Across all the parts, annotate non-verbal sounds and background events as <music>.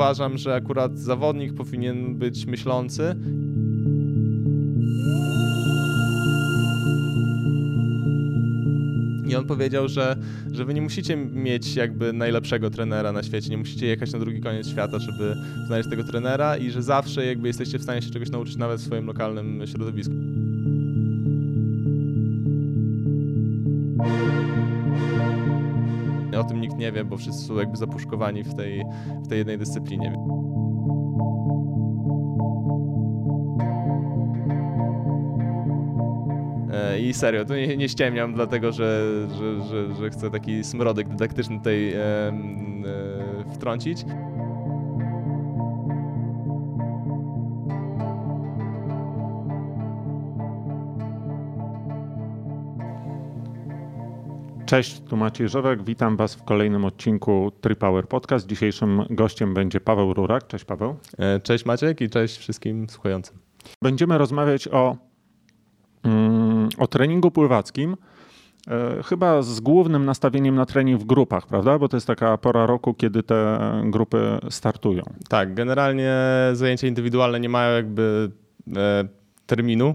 uważam, że akurat zawodnik powinien być myślący. I on powiedział, że, że wy nie musicie mieć jakby najlepszego trenera na świecie, nie musicie jechać na drugi koniec świata, żeby znaleźć tego trenera i że zawsze jakby jesteście w stanie się czegoś nauczyć nawet w swoim lokalnym środowisku. O tym nikt nie wie, bo wszyscy są jakby zapuszkowani w tej, w tej jednej dyscyplinie. E, I serio, to nie, nie ściemniam, dlatego że, że, że, że chcę taki smrodek dydaktyczny tutaj e, e, wtrącić. Cześć, tu Maciej Żorek. Witam Was w kolejnym odcinku Tripower Podcast. Dzisiejszym gościem będzie Paweł Rurak. Cześć Paweł. E, cześć Maciek i cześć wszystkim słuchającym. Będziemy rozmawiać o, mm, o treningu pływackim. E, chyba z głównym nastawieniem na trening w grupach, prawda? Bo to jest taka pora roku, kiedy te grupy startują. Tak, generalnie zajęcia indywidualne nie mają jakby e, terminu,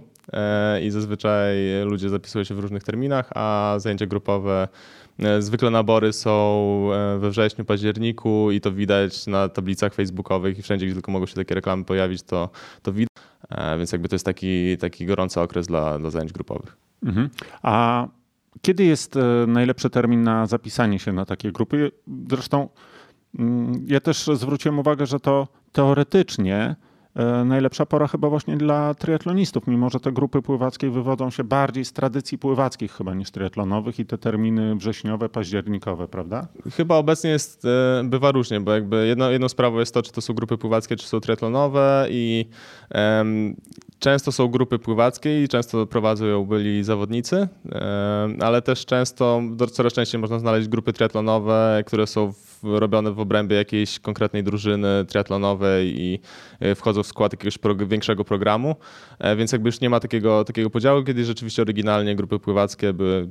i zazwyczaj ludzie zapisują się w różnych terminach, a zajęcia grupowe e, Zwykle nabory są e, we wrześniu, październiku i to widać na tablicach facebookowych i wszędzie, gdzie tylko mogą się takie reklamy pojawić, to, to widać. Więc jakby to jest taki, taki gorący okres dla, dla zajęć grupowych. Mhm. A kiedy jest najlepszy termin na zapisanie się na takie grupy? Zresztą mm, ja też zwróciłem uwagę, że to teoretycznie E, najlepsza pora chyba właśnie dla triatlonistów, mimo że te grupy pływackie wywodzą się bardziej z tradycji pływackich chyba niż triatlonowych i te terminy wrześniowe, październikowe, prawda? Chyba obecnie jest, e, bywa różnie, bo jakby jedno, jedną sprawą jest to, czy to są grupy pływackie, czy są triatlonowe i um, często są grupy pływackie i często prowadzą ją byli zawodnicy, um, ale też często, coraz częściej można znaleźć grupy triatlonowe, które są robione w obrębie jakiejś konkretnej drużyny triatlonowej i e, wchodzą w skład jakiegoś większego programu, e, więc jakby już nie ma takiego, takiego podziału, kiedy rzeczywiście oryginalnie grupy pływackie były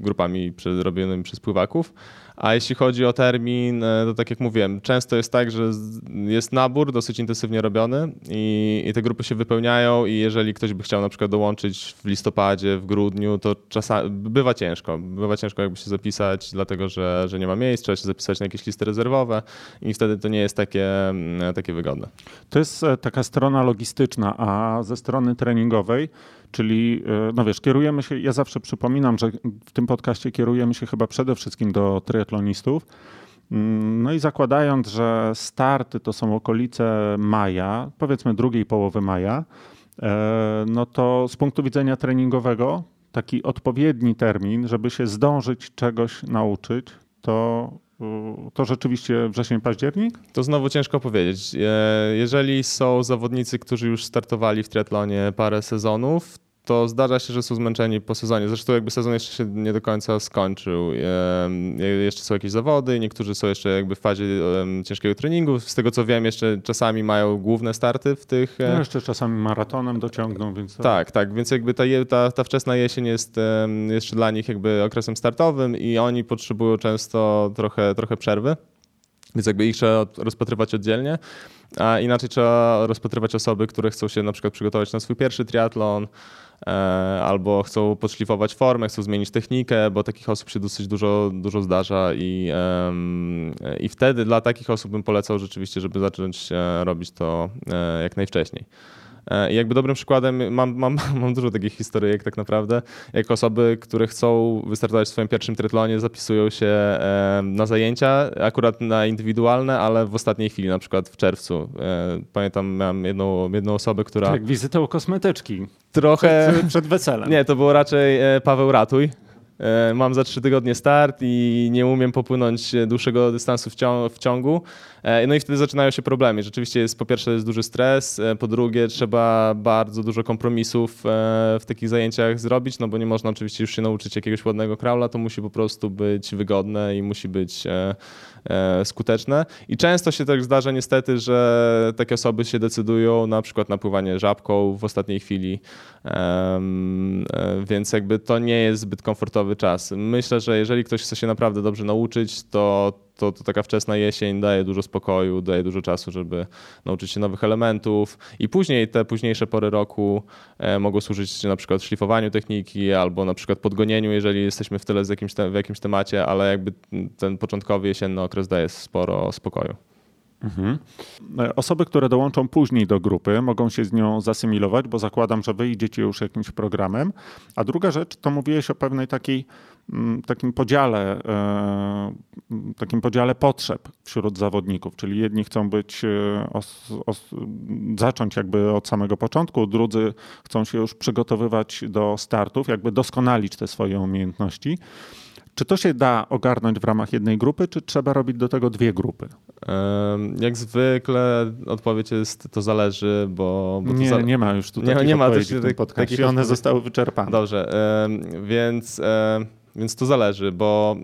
grupami robionymi przez pływaków. A jeśli chodzi o termin, e, to tak jak mówiłem, często jest tak, że jest nabór dosyć intensywnie robiony i, i te grupy się wypełniają i jeżeli ktoś by chciał na przykład dołączyć w listopadzie, w grudniu, to czasami bywa ciężko. Bywa ciężko jakby się zapisać, dlatego że, że nie ma miejsc, trzeba się zapisać na jakieś listy rezerwowe i wtedy to nie jest takie, mm, takie wygodne. To jest e, taka strona logistyczna, a ze strony treningowej Czyli, e, no wiesz, kierujemy się, ja zawsze przypominam, że w tym podcaście kierujemy się chyba przede wszystkim do triatlonistów. Mm, no i zakładając, że starty to są okolice maja, powiedzmy drugiej połowy maja, e, no to z punktu widzenia treningowego taki odpowiedni termin, żeby się zdążyć czegoś nauczyć, to to rzeczywiście wrzesień, październik? To znowu ciężko powiedzieć. E, jeżeli są zawodnicy, którzy już startowali w triatlonie parę sezonów, to zdarza się, że są zmęczeni po sezonie. Zresztą jakby sezon jeszcze się nie do końca skończył. Jeszcze są jakieś zawody, niektórzy są jeszcze jakby w fazie ciężkiego treningu. Z tego co wiem, jeszcze czasami mają główne starty w tych... E, no jeszcze czasami maratonem dociągną, więc... Tak, tak, więc jakby ta, ta, ta wczesna jesień jest jeszcze dla nich jakby okresem startowym i oni potrzebują często trochę, trochę przerwy. Więc jakby ich trzeba rozpatrywać oddzielnie, a inaczej trzeba rozpatrywać osoby, które chcą się na przykład przygotować na swój pierwszy triatlon, E, albo chcą podszlifować formę, chcą zmienić technikę, bo takich osób się dosyć dużo, dużo zdarza i, i wtedy dla takich osób bym polecał rzeczywiście, żeby zacząć e, robić to e, jak najwcześniej. I jakby dobrym przykładem, mam, mam, <laughs> mam dużo takich historyjek tak naprawdę, jak osoby, które chcą wystartować w swoim pierwszym triatlonie, zapisują się na zajęcia, akurat na indywidualne, ale w ostatniej chwili, na przykład w czerwcu. Pamiętam, miałem jedną, jedną osobę, która... Tak, wizytę u kosmetyczki. Trochę... Przed, przed weselem. Nie, to było raczej e, Paweł Ratuj. E, mam za trzy tygodnie start i nie umiem popłynąć dłuższego dystansu w, ciągu. E, no i wtedy zaczynają się problemy. Rzeczywiście jest po pierwsze jest duży stres, po drugie trzeba bardzo dużo kompromisów w takich zajęciach zrobić, no bo nie można oczywiście już się nauczyć jakiegoś ładnego kraula, to musi po prostu być wygodne i musi być E, skuteczne. I często się tak zdarza niestety, że takie osoby się decydują na przykład na pływanie żabką w ostatniej chwili, e, więc jakby to nie jest zbyt komfortowy czas. Myślę, że jeżeli ktoś chce się naprawdę dobrze nauczyć, to, to, to, taka wczesna jesień daje dużo spokoju, daje dużo czasu, żeby nauczyć się nowych elementów i później te późniejsze pory roku e, mogą służyć na przykład szlifowaniu techniki albo na przykład podgonieniu, jeżeli jesteśmy w tyle z jakimś te, w jakimś temacie, ale jakby ten początkowy jesienny okres daje sporo spokoju. Mhm. E, osoby, które dołączą później do grupy, mogą się z nią zasymilować, bo zakładam, że wy idziecie już jakimś programem. A druga rzecz, to mówiłeś o pewnej takiej takim podziale, e, takim podziale potrzeb wśród zawodników, czyli jedni chcą być, e, os, os, zacząć jakby od samego początku, drudzy chcą się już przygotowywać do startów, jakby doskonalić te swoje umiejętności. Czy to się da ogarnąć w ramach jednej grupy, czy trzeba robić do tego dwie grupy? Jak zwykle odpowiedź jest, to zależy, bo... bo nie, za... nie ma już tutaj nie, nie ma też tak- takich one zostały wyczerpane. Dobrze, więc, więc to zależy, bo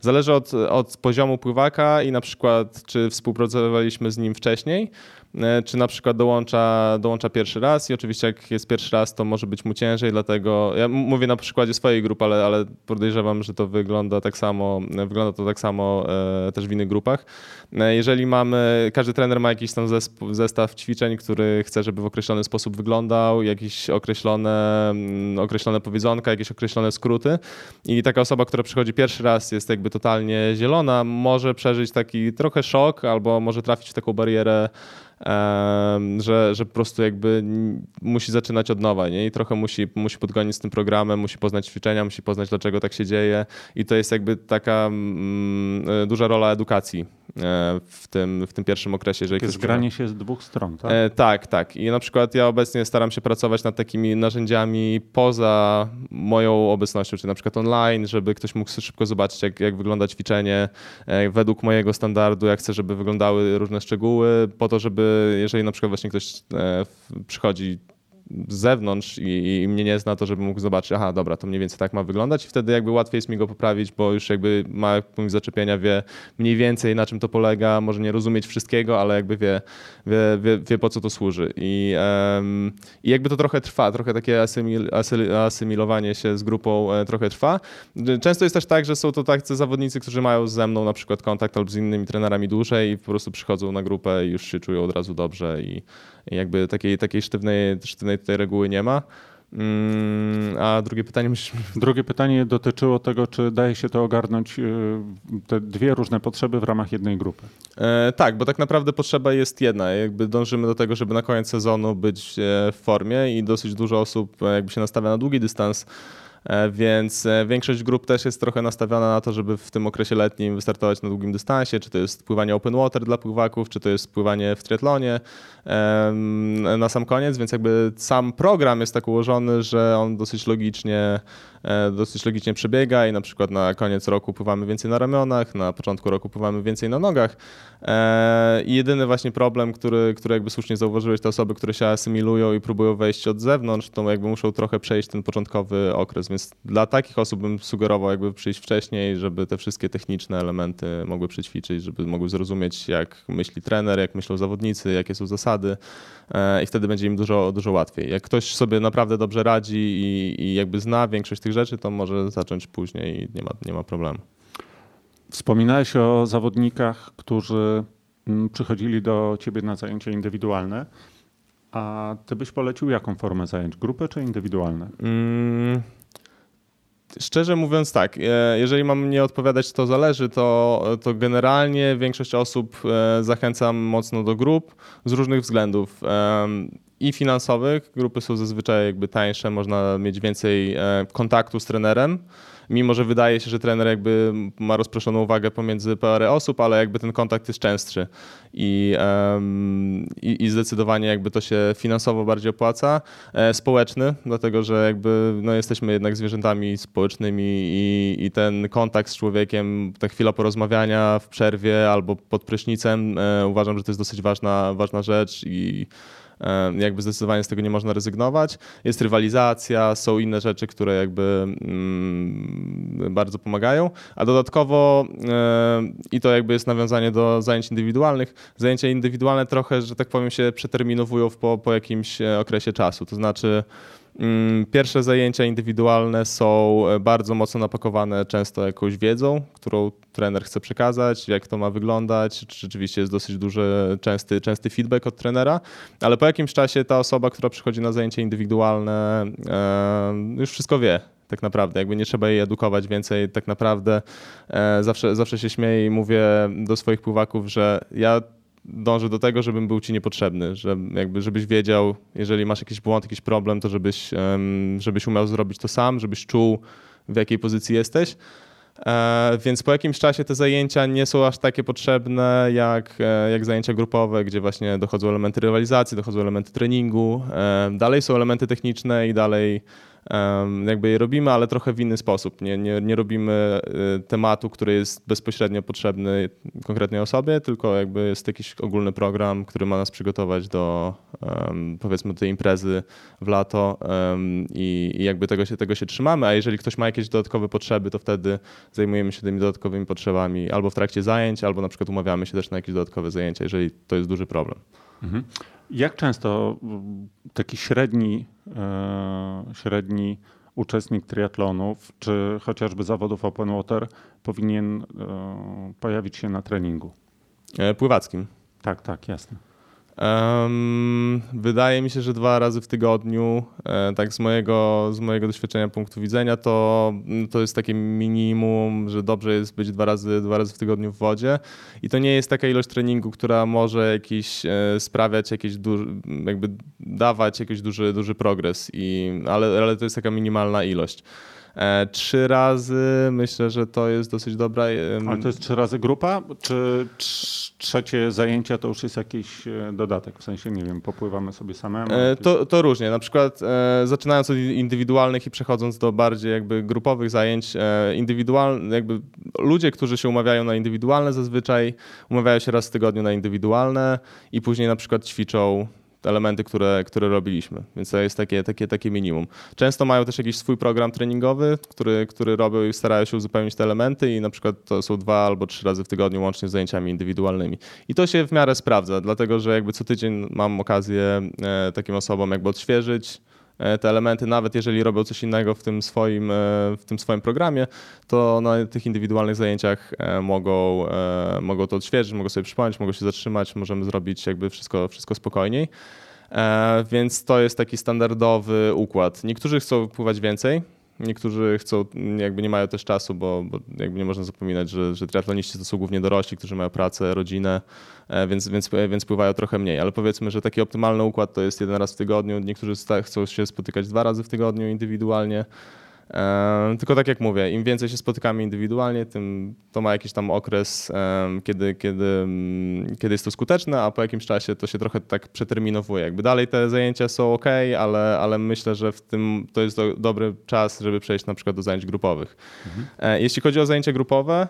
zależy od, od poziomu pływaka i na przykład czy współpracowaliśmy z nim wcześniej, E, czy na przykład dołącza, dołącza pierwszy raz i oczywiście jak jest pierwszy raz, to może być mu ciężej, dlatego ja mówię na przykładzie swojej grupy, ale, ale podejrzewam, że to wygląda tak samo, wygląda to tak samo e, też w innych grupach. E, jeżeli mamy, każdy trener ma jakiś tam zestaw ćwiczeń, który chce, żeby w określony sposób wyglądał, jakieś określone, mm, określone powiedzonka, jakieś określone skróty i taka osoba, która przychodzi pierwszy raz jest jakby totalnie zielona, może przeżyć taki trochę szok albo może trafić w taką barierę że, że po prostu jakby musi zaczynać od nowa nie? i trochę musi, musi podgonić z tym programem, musi poznać ćwiczenia, musi poznać dlaczego tak się dzieje i to jest jakby taka mm, e, duża rola edukacji e, w tym, w tym pierwszym okresie. Jeżeli Takie zgranie się z dwóch stron, tak? E, tak, tak. I na przykład ja obecnie staram się pracować nad takimi narzędziami poza moją obecnością, czyli na przykład online, żeby ktoś mógł szybko zobaczyć, jak, jak wygląda ćwiczenie według mojego standardu, jak chcę, żeby wyglądały różne szczegóły, po to, żeby jeżeli na przykład właśnie ktoś e, przychodzi z zewnątrz i, i, mnie nie zna, to żeby mógł zobaczyć, aha, dobra, to mniej więcej tak ma wyglądać i wtedy jakby łatwiej jest mi go poprawić, bo już jakby ma punkt zaczepienia, wie mniej więcej na czym to polega, może nie rozumieć wszystkiego, ale jakby wie, wie, wie, wie po co to służy. I, um, I jakby to trochę trwa, trochę takie asymil, asymilowanie się z grupą e, trochę trwa. Często jest też tak, że są to tacy zawodnicy, którzy mają ze mną na przykład kontakt albo z innymi trenerami dłużej i po prostu przychodzą na grupę i już się czują od razu dobrze i, i jakby takiej, takiej sztywnej, sztywnej tej reguły nie ma. Mm, a drugie pytanie. Drugie pytanie dotyczyło tego, czy daje się to ogarnąć y, te dwie różne potrzeby w ramach jednej grupy. E, tak, bo tak naprawdę potrzeba jest jedna. Jakby dążymy do tego, żeby na koniec sezonu być e, w formie i dosyć dużo osób e, jakby się nastawia na długi dystans więc e, większość grup też jest trochę nastawiona na to, żeby w tym okresie letnim wystartować na długim dystansie, czy to jest pływanie open water dla pływaków, czy to jest pływanie w triatlonie na sam koniec, więc jakby sam program jest tak ułożony, że on dosyć logicznie E, dosyć logicznie przebiega i na przykład na koniec roku pływamy więcej na ramionach, na początku roku pływamy więcej na nogach. E, I jedyny właśnie problem, który, który jakby słusznie zauważyłeś, te osoby, które się asymilują i próbują wejść od zewnątrz, to jakby muszą trochę przejść ten początkowy okres, więc dla takich osób bym sugerował jakby przyjść wcześniej, żeby te wszystkie techniczne elementy mogły przećwiczyć, żeby mogły zrozumieć jak myśli trener, jak myślą zawodnicy, jakie są zasady e, i wtedy będzie im dużo, dużo łatwiej. Jak ktoś sobie naprawdę dobrze radzi i, i jakby zna większość tych rzeczy, to może zacząć później i nie ma, nie ma problemu. Wspominałeś o zawodnikach, którzy mm, przychodzili do ciebie na zajęcia indywidualne. A ty byś polecił jaką formę zajęć? Grupę czy indywidualne? Mm, szczerze mówiąc tak, e, jeżeli mam nie odpowiadać, to zależy, to, to generalnie większość osób e, zachęcam mocno do grup z różnych względów i finansowych. Grupy są zazwyczaj jakby tańsze, można mieć więcej e, kontaktu z trenerem. Mimo, że wydaje się, że trener jakby ma rozproszoną uwagę pomiędzy parę osób, ale jakby ten kontakt jest częstszy i, i, i, zdecydowanie jakby to się finansowo bardziej opłaca. E, społeczny, dlatego że jakby no, jesteśmy jednak zwierzętami społecznymi i, i ten kontakt z człowiekiem, ta chwila porozmawiania w przerwie albo pod prysznicem, e, uważam, że to jest dosyć ważna, ważna rzecz i jakby zdecydowanie z tego nie można rezygnować. Jest rywalizacja, są inne rzeczy, które jakby mm, bardzo pomagają, a dodatkowo i to jakby jest nawiązanie do zajęć indywidualnych, zajęcia indywidualne trochę, że tak powiem, się przeterminowują po, po jakimś e, okresie czasu, to znaczy pierwsze zajęcia indywidualne są bardzo mocno napakowane często jakąś wiedzą, którą trener chce przekazać, jak to ma wyglądać. Czy rzeczywiście jest dosyć duży, częsty, częsty feedback od trenera, ale po jakimś czasie ta osoba, która przychodzi na zajęcie indywidualne, już wszystko wie tak naprawdę. Jakby nie trzeba jej edukować więcej, tak naprawdę. E, zawsze, zawsze się śmieję i mówię do swoich pływaków, że ja dążę do tego, żebym był ci niepotrzebny, że jakby, żebyś wiedział, jeżeli masz jakiś błąd, jakiś problem, to żebyś, żebyś umiał zrobić to sam, żebyś czuł, w jakiej pozycji jesteś. E, więc po jakimś czasie te zajęcia nie są aż takie potrzebne jak, e, jak zajęcia grupowe, gdzie właśnie dochodzą elementy rywalizacji, dochodzą elementy treningu. Dalej są elementy techniczne i dalej jakby je robimy, ale trochę w inny sposób. Nie, nie, nie robimy y, tematu, który jest bezpośrednio potrzebny konkretnej osobie, tylko jakby jest jakiś ogólny program, który ma nas przygotować do powiedzmy tej imprezy w lato i, i jakby tego się, tego się trzymamy, a jeżeli ktoś ma jakieś dodatkowe potrzeby, to wtedy zajmujemy się tymi dodatkowymi potrzebami albo w trakcie zajęć, albo na przykład umawiamy się też na jakieś dodatkowe zajęcia, jeżeli to jest duży problem. Mhm. Jak często taki średni, e, średni uczestnik triatlonów, czy chociażby zawodów open water powinien e, pojawić się na treningu? E, pływackim. Tak, tak, jasne. Um, wydaje mi się, że dwa razy w tygodniu, e, tak z mojego, z mojego doświadczenia punktu widzenia, to, to jest takie minimum, że dobrze jest być dwa razy, dwa razy w tygodniu w wodzie. I to nie jest taka ilość treningu, która może jakiś e, sprawiać jakiś duży, jakby dawać jakiś duży, duży progres, i, ale, ale to jest taka minimalna ilość. E, trzy razy myślę, że to jest dosyć dobra. Ale to jest trzy razy grupa, czy trzecie zajęcia to już jest jakiś e, dodatek? W sensie, nie wiem, popływamy sobie samemu? E, to, to różnie. Na przykład zaczynając od indywidualnych i przechodząc do bardziej jakby grupowych zajęć, indywidualne, jakby ludzie, którzy się umawiają na indywidualne zazwyczaj umawiają się raz w tygodniu na indywidualne i później na przykład ćwiczą elementy, które, które robiliśmy, więc to jest takie, takie, takie minimum. Często mają też jakiś swój program treningowy, który, który robią i starają się uzupełnić te elementy i na przykład to są dwa albo trzy razy w tygodniu łącznie z zajęciami indywidualnymi. I to się w miarę sprawdza, dlatego że jakby co tydzień mam okazję e, takim osobom jakby odświeżyć, te elementy, nawet jeżeli robią coś innego w tym swoim, e, w tym swoim programie, to na tych indywidualnych zajęciach e, mogą, mogą to odświeżyć, mogą sobie przypomnieć, mogą się zatrzymać, możemy zrobić jakby wszystko, wszystko spokojniej. Więc to jest taki standardowy układ. Niektórzy chcą pływać więcej, Niektórzy chcą, jakby nie mają też czasu, bo, bo jakby nie można zapominać, że, że triatloniści to są głównie dorośli, którzy mają pracę, rodzinę, e, więc, więc, więc pływają trochę mniej. Ale powiedzmy, że taki optymalny układ to jest jeden raz w tygodniu. Niektórzy chcą się spotykać dwa razy w tygodniu indywidualnie. Tylko tak jak mówię, im więcej się spotykamy indywidualnie, tym to ma jakiś tam okres, kiedy, kiedy, mm, kiedy jest to skuteczne, a po jakimś czasie to się trochę tak przeterminowuje. Jakby dalej te zajęcia są ok, ale, ale myślę, że w tym to jest do, dobry czas, żeby przejść na przykład do zajęć grupowych. Mhm. E, jeśli chodzi o zajęcia grupowe,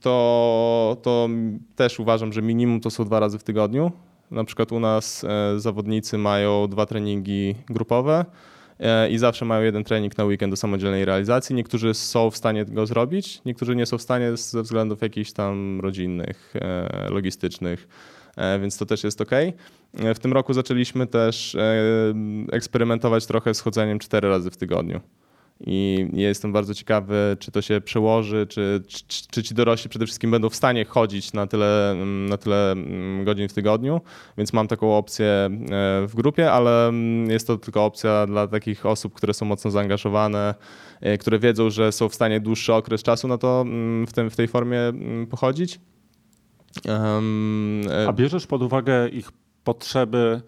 to, to też uważam, że minimum to są dwa razy w tygodniu. Na przykład u nas e, zawodnicy mają dwa treningi grupowe i zawsze mają jeden trening na weekend do samodzielnej realizacji. Niektórzy są w stanie go zrobić, niektórzy nie są w stanie ze względów jakichś tam rodzinnych, e, logistycznych, e, więc to też jest ok. W tym roku zaczęliśmy też eksperymentować trochę z chodzeniem cztery razy w tygodniu. I jestem bardzo ciekawy, czy to się przełoży, czy, czy, czy, ci dorośli przede wszystkim będą w stanie chodzić na tyle, na tyle mm, godzin w tygodniu. Więc mam taką opcję e, w grupie, ale mm, jest to tylko opcja dla takich osób, które są mocno zaangażowane, e, które wiedzą, że są w stanie dłuższy okres czasu na to mm, w, tym, w tej formie pochodzić. A bierzesz pod uwagę ich potrzeby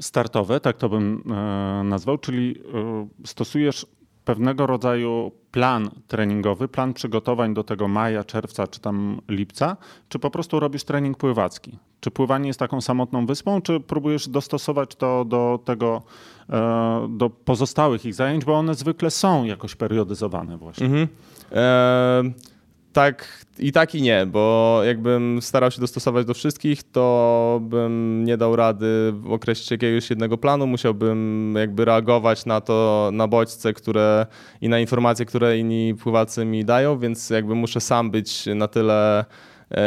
startowe, tak to bym e, nazwał, czyli e, stosujesz pewnego rodzaju plan treningowy, plan przygotowań do tego maja, czerwca czy tam lipca, czy po prostu robisz trening pływacki? Czy pływanie jest taką samotną wyspą, czy próbujesz dostosować to do tego, e, do pozostałych ich zajęć, bo one zwykle są jakoś periodyzowane właśnie. Mhm. Tak i tak i nie, bo jakbym starał się dostosować do wszystkich, to bym nie dał rady określić jakiegoś jednego planu, musiałbym jakby reagować na to, na bodźce, które i na informacje, które inni pływacy mi dają, więc jakby muszę sam być na tyle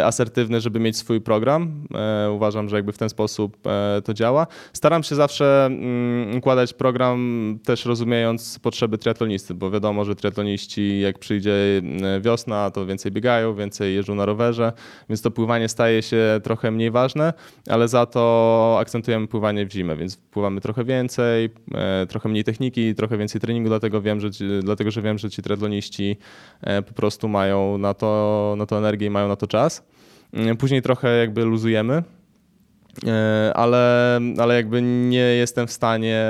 asertywny, żeby mieć swój program. Uważam, że jakby w ten sposób to działa. Staram się zawsze mm, układać program też rozumiejąc potrzeby triatlonisty, bo wiadomo, że triatloniści jak przyjdzie wiosna, to więcej biegają, więcej jeżdżą na rowerze, więc to pływanie staje się trochę mniej ważne, ale za to akcentujemy pływanie w zimę, więc pływamy trochę więcej, trochę mniej techniki, trochę więcej treningu, dlatego wiem, że dlatego, że wiem, że ci triatloniści e, po prostu mają na to, na to energię i mają na to czas. Mm, później trochę jakby luzujemy, e, ale, ale jakby nie jestem w stanie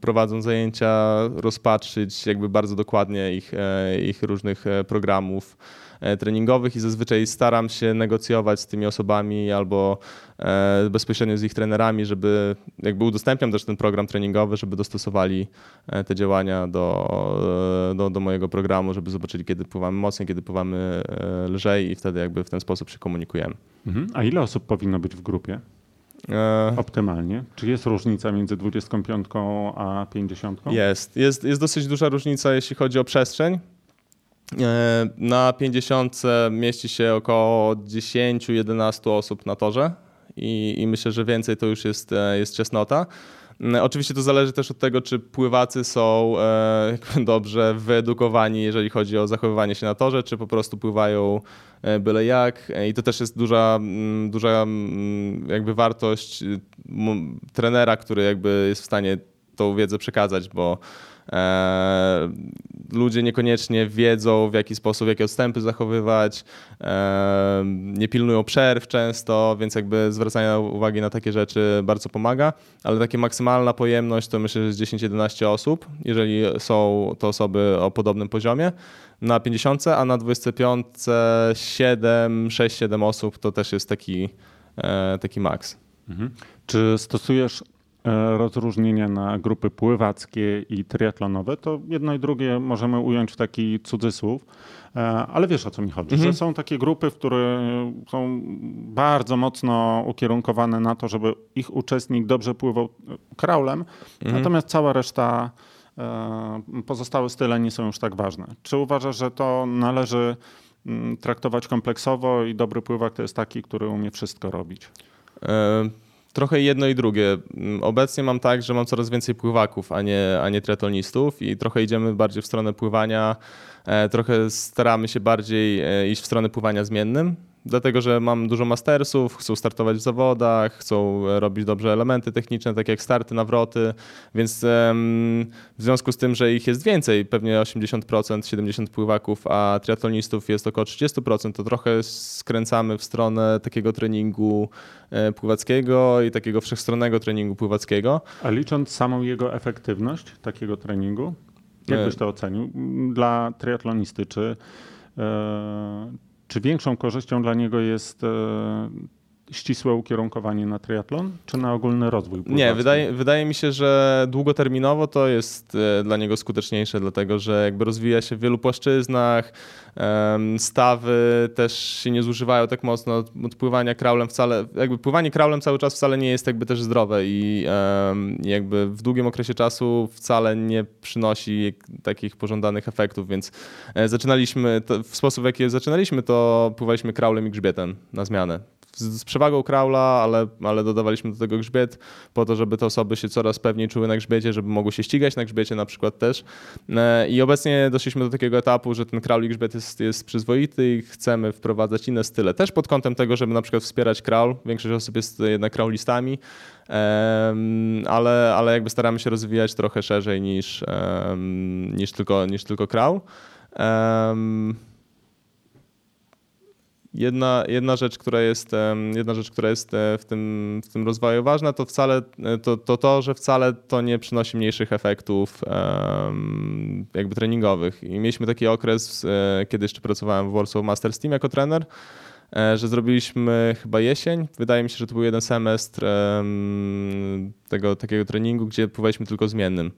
prowadząc zajęcia rozpatrzyć jakby bardzo dokładnie ich, e, ich różnych programów. E, treningowych i zazwyczaj staram się negocjować z tymi osobami albo e, bezpośrednio z ich trenerami, żeby jakby udostępniam też ten program treningowy, żeby dostosowali e, te działania do, do, do mojego programu, żeby zobaczyli, kiedy pływamy mocniej, kiedy pływamy lżej i wtedy jakby w ten sposób się komunikujemy. Mhm. A ile osób powinno być w grupie? Optymalnie. Czy jest różnica między 25 a 50? Jest. Jest, jest dosyć duża różnica, jeśli chodzi o przestrzeń. E, na 50 mieści się około 10-11 osób na torze i, i, myślę, że więcej to już jest, e, jest ciasnota. E, oczywiście to zależy też od tego, czy pływacy są <laughs> dobrze wyedukowani, jeżeli chodzi o zachowywanie się na torze, czy po prostu pływają byle jak. I to też jest duża, duża jakby wartość trenera, który jakby jest w stanie tą wiedzę przekazać, bo E, ludzie niekoniecznie wiedzą, w jaki sposób, jakie odstępy zachowywać, e, nie pilnują przerw często, więc jakby zwracanie uwagi na takie rzeczy bardzo pomaga, ale takie maksymalna pojemność to myślę, że jest 10-11 osób, jeżeli są to osoby o podobnym poziomie na 50, a na 25 7, 6-7 osób to też jest taki, e, taki maks. Mhm. Czy stosujesz E, rozróżnienia na grupy pływackie i triatlonowe, to jedno i drugie możemy ująć w taki cudzysłów, e, ale wiesz o co mi chodzi, mhm. że są takie grupy, które są bardzo mocno ukierunkowane na to, żeby ich uczestnik dobrze pływał kraulem, mhm. natomiast cała reszta e, pozostałe style nie są już tak ważne. Czy uważasz, że to należy mm, traktować kompleksowo i dobry pływak to jest taki, który umie wszystko robić? Trochę jedno i drugie. Mm, obecnie mam tak, że mam coraz więcej pływaków, a nie, a nie triatlonistów i trochę idziemy bardziej w stronę pływania, e, trochę staramy się bardziej e, iść w stronę pływania zmiennym, dlatego że mam dużo mastersów, chcą startować w zawodach, chcą robić dobrze elementy techniczne, takie jak starty, nawroty, więc w związku z tym, że ich jest więcej, pewnie 80%, 70% pływaków, a triatlonistów jest około 30%, to trochę skręcamy w stronę takiego treningu e, pływackiego i takiego wszechstronnego treningu pływackiego. A licząc samą jego efektywność takiego treningu, jak byś to ocenił dla triatlonisty? Czy, e, czy większą korzyścią dla niego jest e, ścisłe ukierunkowanie na triatlon, czy na ogólny rozwój? Pływacki? Nie, wydaje, wydaje mi się, że długoterminowo to jest e, dla niego skuteczniejsze, dlatego że jakby rozwija się w wielu płaszczyznach, stawy też się nie zużywają tak mocno, odpływania kraulem wcale, jakby pływanie kraulem cały czas wcale nie jest jakby też zdrowe i jakby w długim okresie czasu wcale nie przynosi takich pożądanych efektów, więc e, zaczynaliśmy, w sposób w jaki zaczynaliśmy to pływaliśmy kraulem i grzbietem na zmianę z, przewagą kraula, ale, ale dodawaliśmy do tego grzbiet po to, żeby te osoby się coraz pewniej czuły na grzbiecie, żeby mogły się ścigać na grzbiecie na przykład też. E, I obecnie doszliśmy do takiego etapu, że ten kraul i grzbiet jest, jest przyzwoity i chcemy wprowadzać inne style. Też pod kątem tego, żeby na przykład wspierać kraul. Większość osób jest jednak kraulistami, ale, ale jakby staramy się rozwijać trochę szerzej niż, niż, tylko, niż tylko kraul. Jedna, jedna, rzecz, która jest, jedna rzecz, która jest e, w tym, w tym rozwoju ważna, to wcale e, to, to, to, że wcale to nie przynosi mniejszych efektów jakby treningowych. I mieliśmy taki okres, e, kiedy jeszcze pracowałem w Warsaw Masters Team jako trener, że zrobiliśmy chyba jesień. Wydaje mi się, że to był jeden semestr tego takiego treningu, gdzie pływaliśmy tylko zmiennym.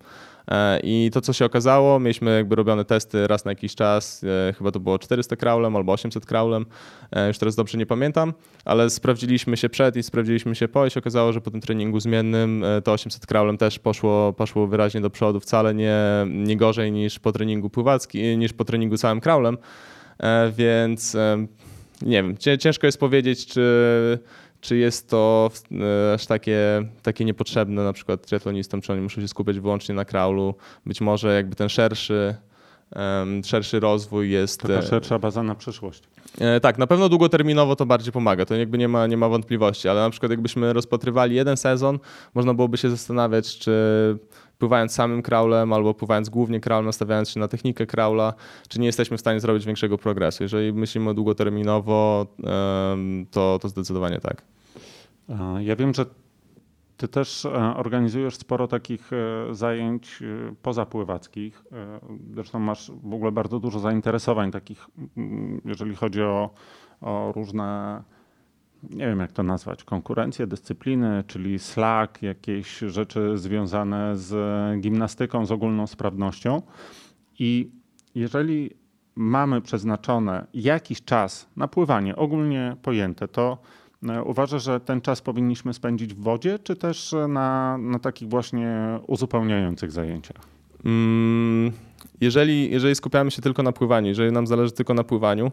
E, I to, co się okazało, mieliśmy jakby robione testy raz na jakiś czas, e, chyba to było 400 kraulem albo 800 kraulem, e, już teraz dobrze nie pamiętam, ale sprawdziliśmy się przed i sprawdziliśmy się po i się okazało, że po tym treningu zmiennym to 800 kraulem też poszło, poszło wyraźnie do przodu, wcale nie, nie gorzej niż po treningu pływackim, niż po treningu całym kraulem, więc nie wiem, ciężko jest powiedzieć, czy, czy jest to e, aż takie, takie niepotrzebne na przykład triatlonistom, czy oni muszą się skupiać wyłącznie na kraulu. Być może jakby ten szerszy, szerszy rozwój jest... Taka e, szersza baza na przyszłość. E, tak, na pewno długoterminowo to bardziej pomaga, to jakby nie ma, nie ma wątpliwości, ale na przykład jakbyśmy rozpatrywali jeden sezon, można byłoby się zastanawiać, czy pływając samym crawlem albo pływając głównie crawlem, nastawiając się na technikę crawla, czy nie jesteśmy w stanie zrobić większego progresu. Jeżeli myślimy długoterminowo, to, to zdecydowanie tak. Ja wiem, że ty też e, organizujesz sporo takich e, zajęć e, pozapływackich. Zresztą masz w ogóle bardzo dużo zainteresowań takich, jeżeli chodzi o, o różne nie wiem jak to nazwać, konkurencje, dyscypliny, czyli slack, jakieś rzeczy związane z gimnastyką, z ogólną sprawnością. I jeżeli mamy przeznaczone jakiś czas na pływanie, ogólnie pojęte, to e, uważasz, że ten czas powinniśmy spędzić w wodzie, czy też na, na takich właśnie uzupełniających zajęciach? Mm, jeżeli, jeżeli skupiamy się tylko na pływaniu, jeżeli nam zależy tylko na pływaniu,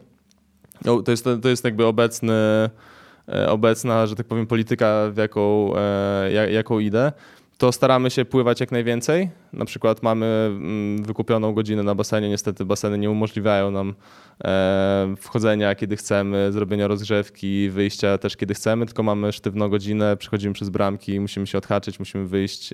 to jest, to jest jakby obecny obecna, że tak powiem, polityka, w jaką, e, jaką idę, to staramy się pływać jak najwięcej. Na przykład mamy mm, wykupioną godzinę na basenie. Niestety baseny nie umożliwiają nam e, wchodzenia kiedy chcemy, zrobienia rozgrzewki, wyjścia też kiedy chcemy, tylko mamy sztywną godzinę, przechodzimy przez bramki, musimy się odhaczyć, musimy wyjść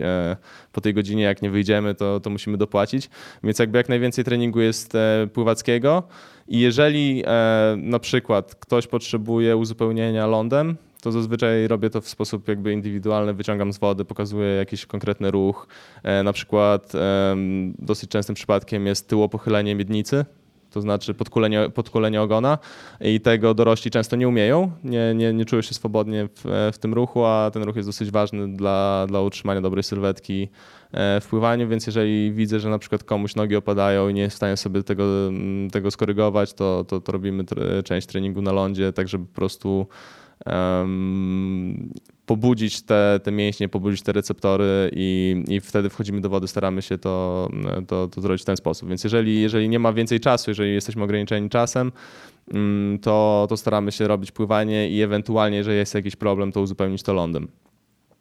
po tej godzinie. Jak nie wyjdziemy, to, to musimy dopłacić. Więc jakby jak najwięcej treningu jest pływackiego. I jeżeli e, na przykład ktoś potrzebuje uzupełnienia lądem, to zazwyczaj robię to w sposób jakby indywidualny, wyciągam z wody, pokazuję jakiś konkretny ruch. E, na przykład e, dosyć częstym przypadkiem jest tyłopochylenie miednicy, to znaczy podkulenie, podkulenie ogona i tego dorośli często nie umieją, nie, nie, nie czują się swobodnie w, w tym ruchu, a ten ruch jest dosyć ważny dla, dla utrzymania dobrej sylwetki e, w pływaniu, więc jeżeli widzę, że na przykład komuś nogi opadają i nie jest w stanie sobie tego, tego skorygować, to, to, to robimy część treningu na lądzie, tak żeby po prostu pobudzić te, te mięśnie, pobudzić te receptory i, i wtedy wchodzimy do wody, staramy się to, to, to zrobić w ten sposób. Więc jeżeli, jeżeli nie ma więcej czasu, jeżeli jesteśmy ograniczeni czasem, to, to staramy się robić pływanie i ewentualnie, jeżeli jest jakiś problem, to uzupełnić to lądem.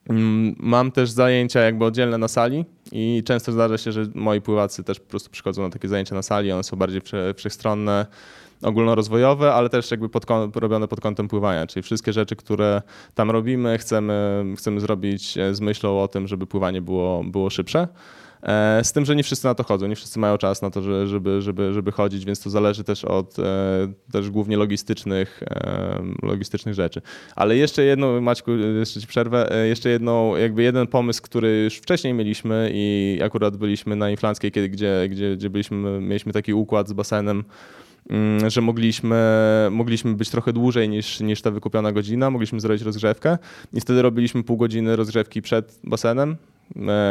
Mm, mam też zajęcia jakby oddzielne na sali i często zdarza się, że moi pływacy też po prostu przychodzą na takie zajęcia na sali, one są bardziej wszechstronne, ogólnorozwojowe, ale też jakby pod, robione pod kątem pływania, czyli wszystkie rzeczy, które tam robimy, chcemy, chcemy zrobić e, z myślą o tym, żeby pływanie było, było szybsze. E, z tym, że nie wszyscy na to chodzą, nie wszyscy mają czas na to, żeby, żeby, żeby chodzić, więc to zależy też od e, też głównie logistycznych, logistycznych rzeczy. Ale jeszcze jedno, Maćku, jeszcze ci przerwę, jeszcze jedną, jakby jeden pomysł, który już wcześniej mieliśmy i akurat byliśmy na Inflanckiej, kiedy, gdzie, gdzie, gdzie byliśmy, mieliśmy taki układ z basenem, Mm, że mogliśmy, mogliśmy być trochę dłużej niż, niż ta wykupiona godzina, mogliśmy zrobić rozgrzewkę i wtedy robiliśmy pół godziny rozgrzewki przed basenem, e,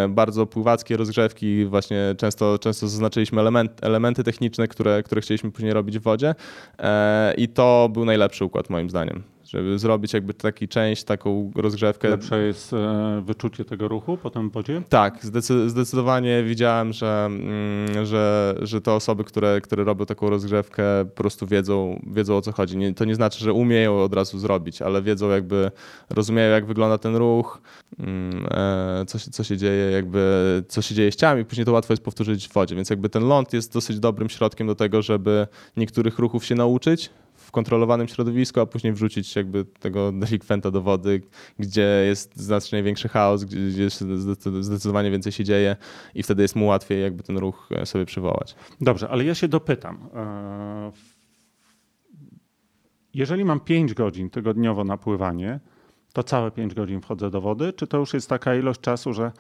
bardzo pływackie rozgrzewki, właśnie często, często zaznaczyliśmy element, elementy techniczne, które, które chcieliśmy później robić w wodzie. E, i to był najlepszy układ moim zdaniem żeby zrobić jakby taki część, taką rozgrzewkę. Lepsze jest e, wyczucie tego ruchu potem w wodzie? Tak, zdecydowanie widziałem, że, mm, że, że te osoby, które, które robią taką rozgrzewkę po prostu wiedzą, wiedzą o co chodzi. Nie, to nie znaczy, że umieją od razu zrobić, ale wiedzą jakby, rozumieją jak wygląda ten ruch, mm, e, co się, co się dzieje jakby, co się dzieje z ciałami, później to łatwo jest powtórzyć w wodzie, więc jakby ten ląd jest dosyć dobrym środkiem do tego, żeby niektórych ruchów się nauczyć, kontrolowanym środowisku, a później wrzucić jakby tego delikwenta do wody, gdzie jest znacznie większy chaos, gdzie zdecydowanie więcej się dzieje i wtedy jest mu łatwiej jakby ten ruch e, sobie przywołać. Dobrze, ale ja się dopytam. E, jeżeli mam 5 godzin tygodniowo na pływanie, to całe 5 godzin wchodzę do wody, czy to już jest taka ilość czasu, że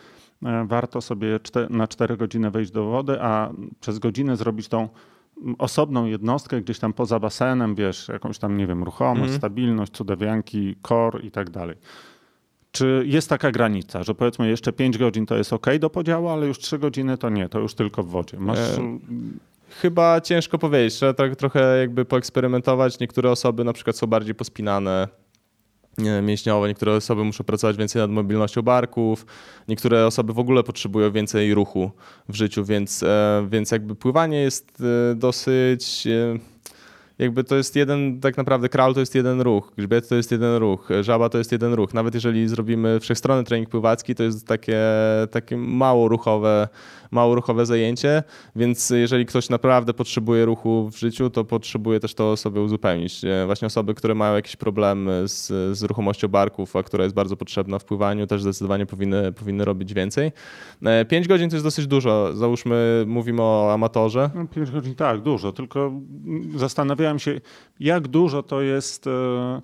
e, warto sobie na 4 godziny wejść do wody, a przez godzinę zrobić tą osobną jednostkę gdzieś tam poza basenem, wiesz, jakąś tam, nie wiem, ruchomość, mm. stabilność, cudawianki, core i tak dalej. Czy jest taka granica, że powiedzmy jeszcze 5 godzin to jest ok do podziału, ale już 3 godziny to nie, to już tylko w wodzie? Masz... E, chyba ciężko powiedzieć, trzeba tak trochę jakby poeksperymentować. Niektóre osoby na przykład są bardziej pospinane, mięśniowe, niektóre osoby muszą pracować więcej nad mobilnością barków, niektóre osoby w ogóle potrzebują więcej ruchu w życiu, więc, e, więc jakby pływanie jest e, dosyć e, jakby to jest jeden, tak naprawdę crawl to jest jeden ruch, grzbiet to jest jeden ruch, żaba to jest jeden ruch. Nawet jeżeli zrobimy wszechstronny trening pływacki, to jest takie, takie mało ruchowe, mało ruchowe zajęcie, więc jeżeli ktoś naprawdę potrzebuje ruchu w życiu, to potrzebuje też to sobie uzupełnić. E, właśnie osoby, które mają jakieś problemy z, z ruchomością barków, a która jest bardzo potrzebna w pływaniu, też zdecydowanie powinny, powinny robić więcej. 5 e, godzin to jest dosyć dużo. Załóżmy, mówimy o amatorze. No, 5 godzin tak, dużo, tylko zastanawiałem się, jak dużo to jest e,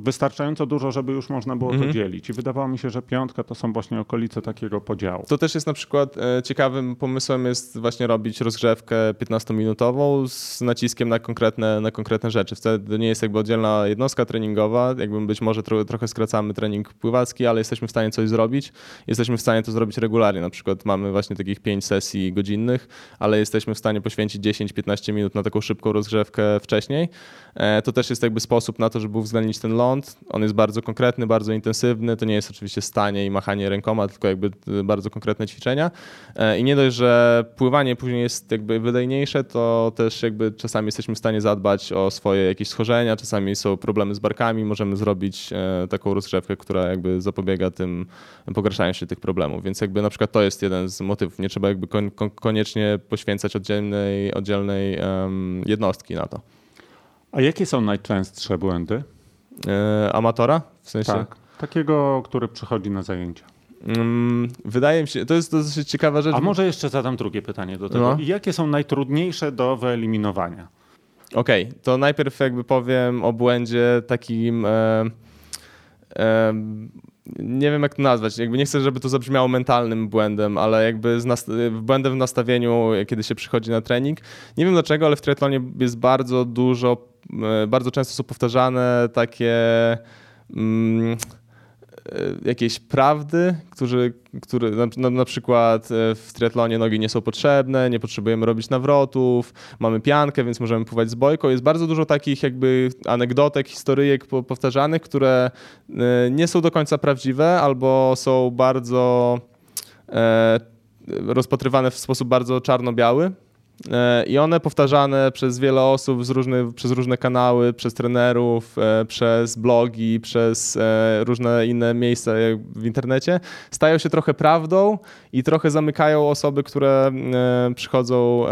wystarczająco dużo, żeby już można było mhm. to dzielić. I wydawało mi się, że piątka to są właśnie okolice takiego podziału. To też jest na przykład e, ciekawym pomysłem jest właśnie robić rozgrzewkę 15-minutową z naciskiem na konkretne, na konkretne rzeczy. Wtedy nie jest jakby oddzielna jednostka treningowa, jakby być może tro, trochę skracamy trening pływacki, ale jesteśmy w stanie coś zrobić. Jesteśmy w stanie to zrobić regularnie. Na przykład mamy właśnie takich 5 sesji godzinnych, ale jesteśmy w stanie poświęcić 10-15 minut na taką szybką rozgrzewkę wcześniej. E, to też jest jakby sposób na to, żeby uwzględnić ten ląd. On jest bardzo konkretny, bardzo intensywny. To nie jest oczywiście stanie i machanie rękoma, tylko jakby bardzo konkretne ćwiczenia. E, I nie dość, że pływanie później jest jakby wydajniejsze, to też jakby czasami jesteśmy w stanie zadbać o swoje jakieś schorzenia, czasami są problemy z barkami, możemy zrobić e, taką rozgrzewkę, która jakby zapobiega tym pogarszaniu się tych problemów. Więc jakby na przykład to jest jeden z motywów. Nie trzeba jakby koniecznie poświęcać oddzielnej, oddzielnej jednostki na to. A jakie są najczęstsze błędy? E, amatora? W sensie? Tak, takiego, który przychodzi na zajęcia. Mm, wydaje mi się, to jest dosyć ciekawa rzecz. A może jeszcze zadam drugie pytanie do tego. No. Jakie są najtrudniejsze do wyeliminowania? Okej, okay, to najpierw jakby powiem o błędzie takim. E, e, nie wiem jak to nazwać, jakby nie chcę, żeby to zabrzmiało mentalnym błędem, ale jakby z błędem w nastawieniu, kiedy się przychodzi na trening. Nie wiem dlaczego, ale w triatlonie jest bardzo dużo, e, bardzo często są powtarzane takie mm, jakiejś prawdy, którzy, który, na, na, przykład e, w triatlonie nogi nie są potrzebne, nie potrzebujemy robić nawrotów, mamy piankę, więc możemy pływać z bojką. Jest bardzo dużo takich jakby anegdotek, historyjek powtarzanych, które e, nie są do końca prawdziwe albo są bardzo rozpatrywane w sposób bardzo czarno-biały. E, I one powtarzane przez wiele osób przez różne kanały, przez trenerów, e, przez blogi, przez e, różne inne miejsca w internecie, stają się trochę prawdą i trochę zamykają osoby, które przychodzą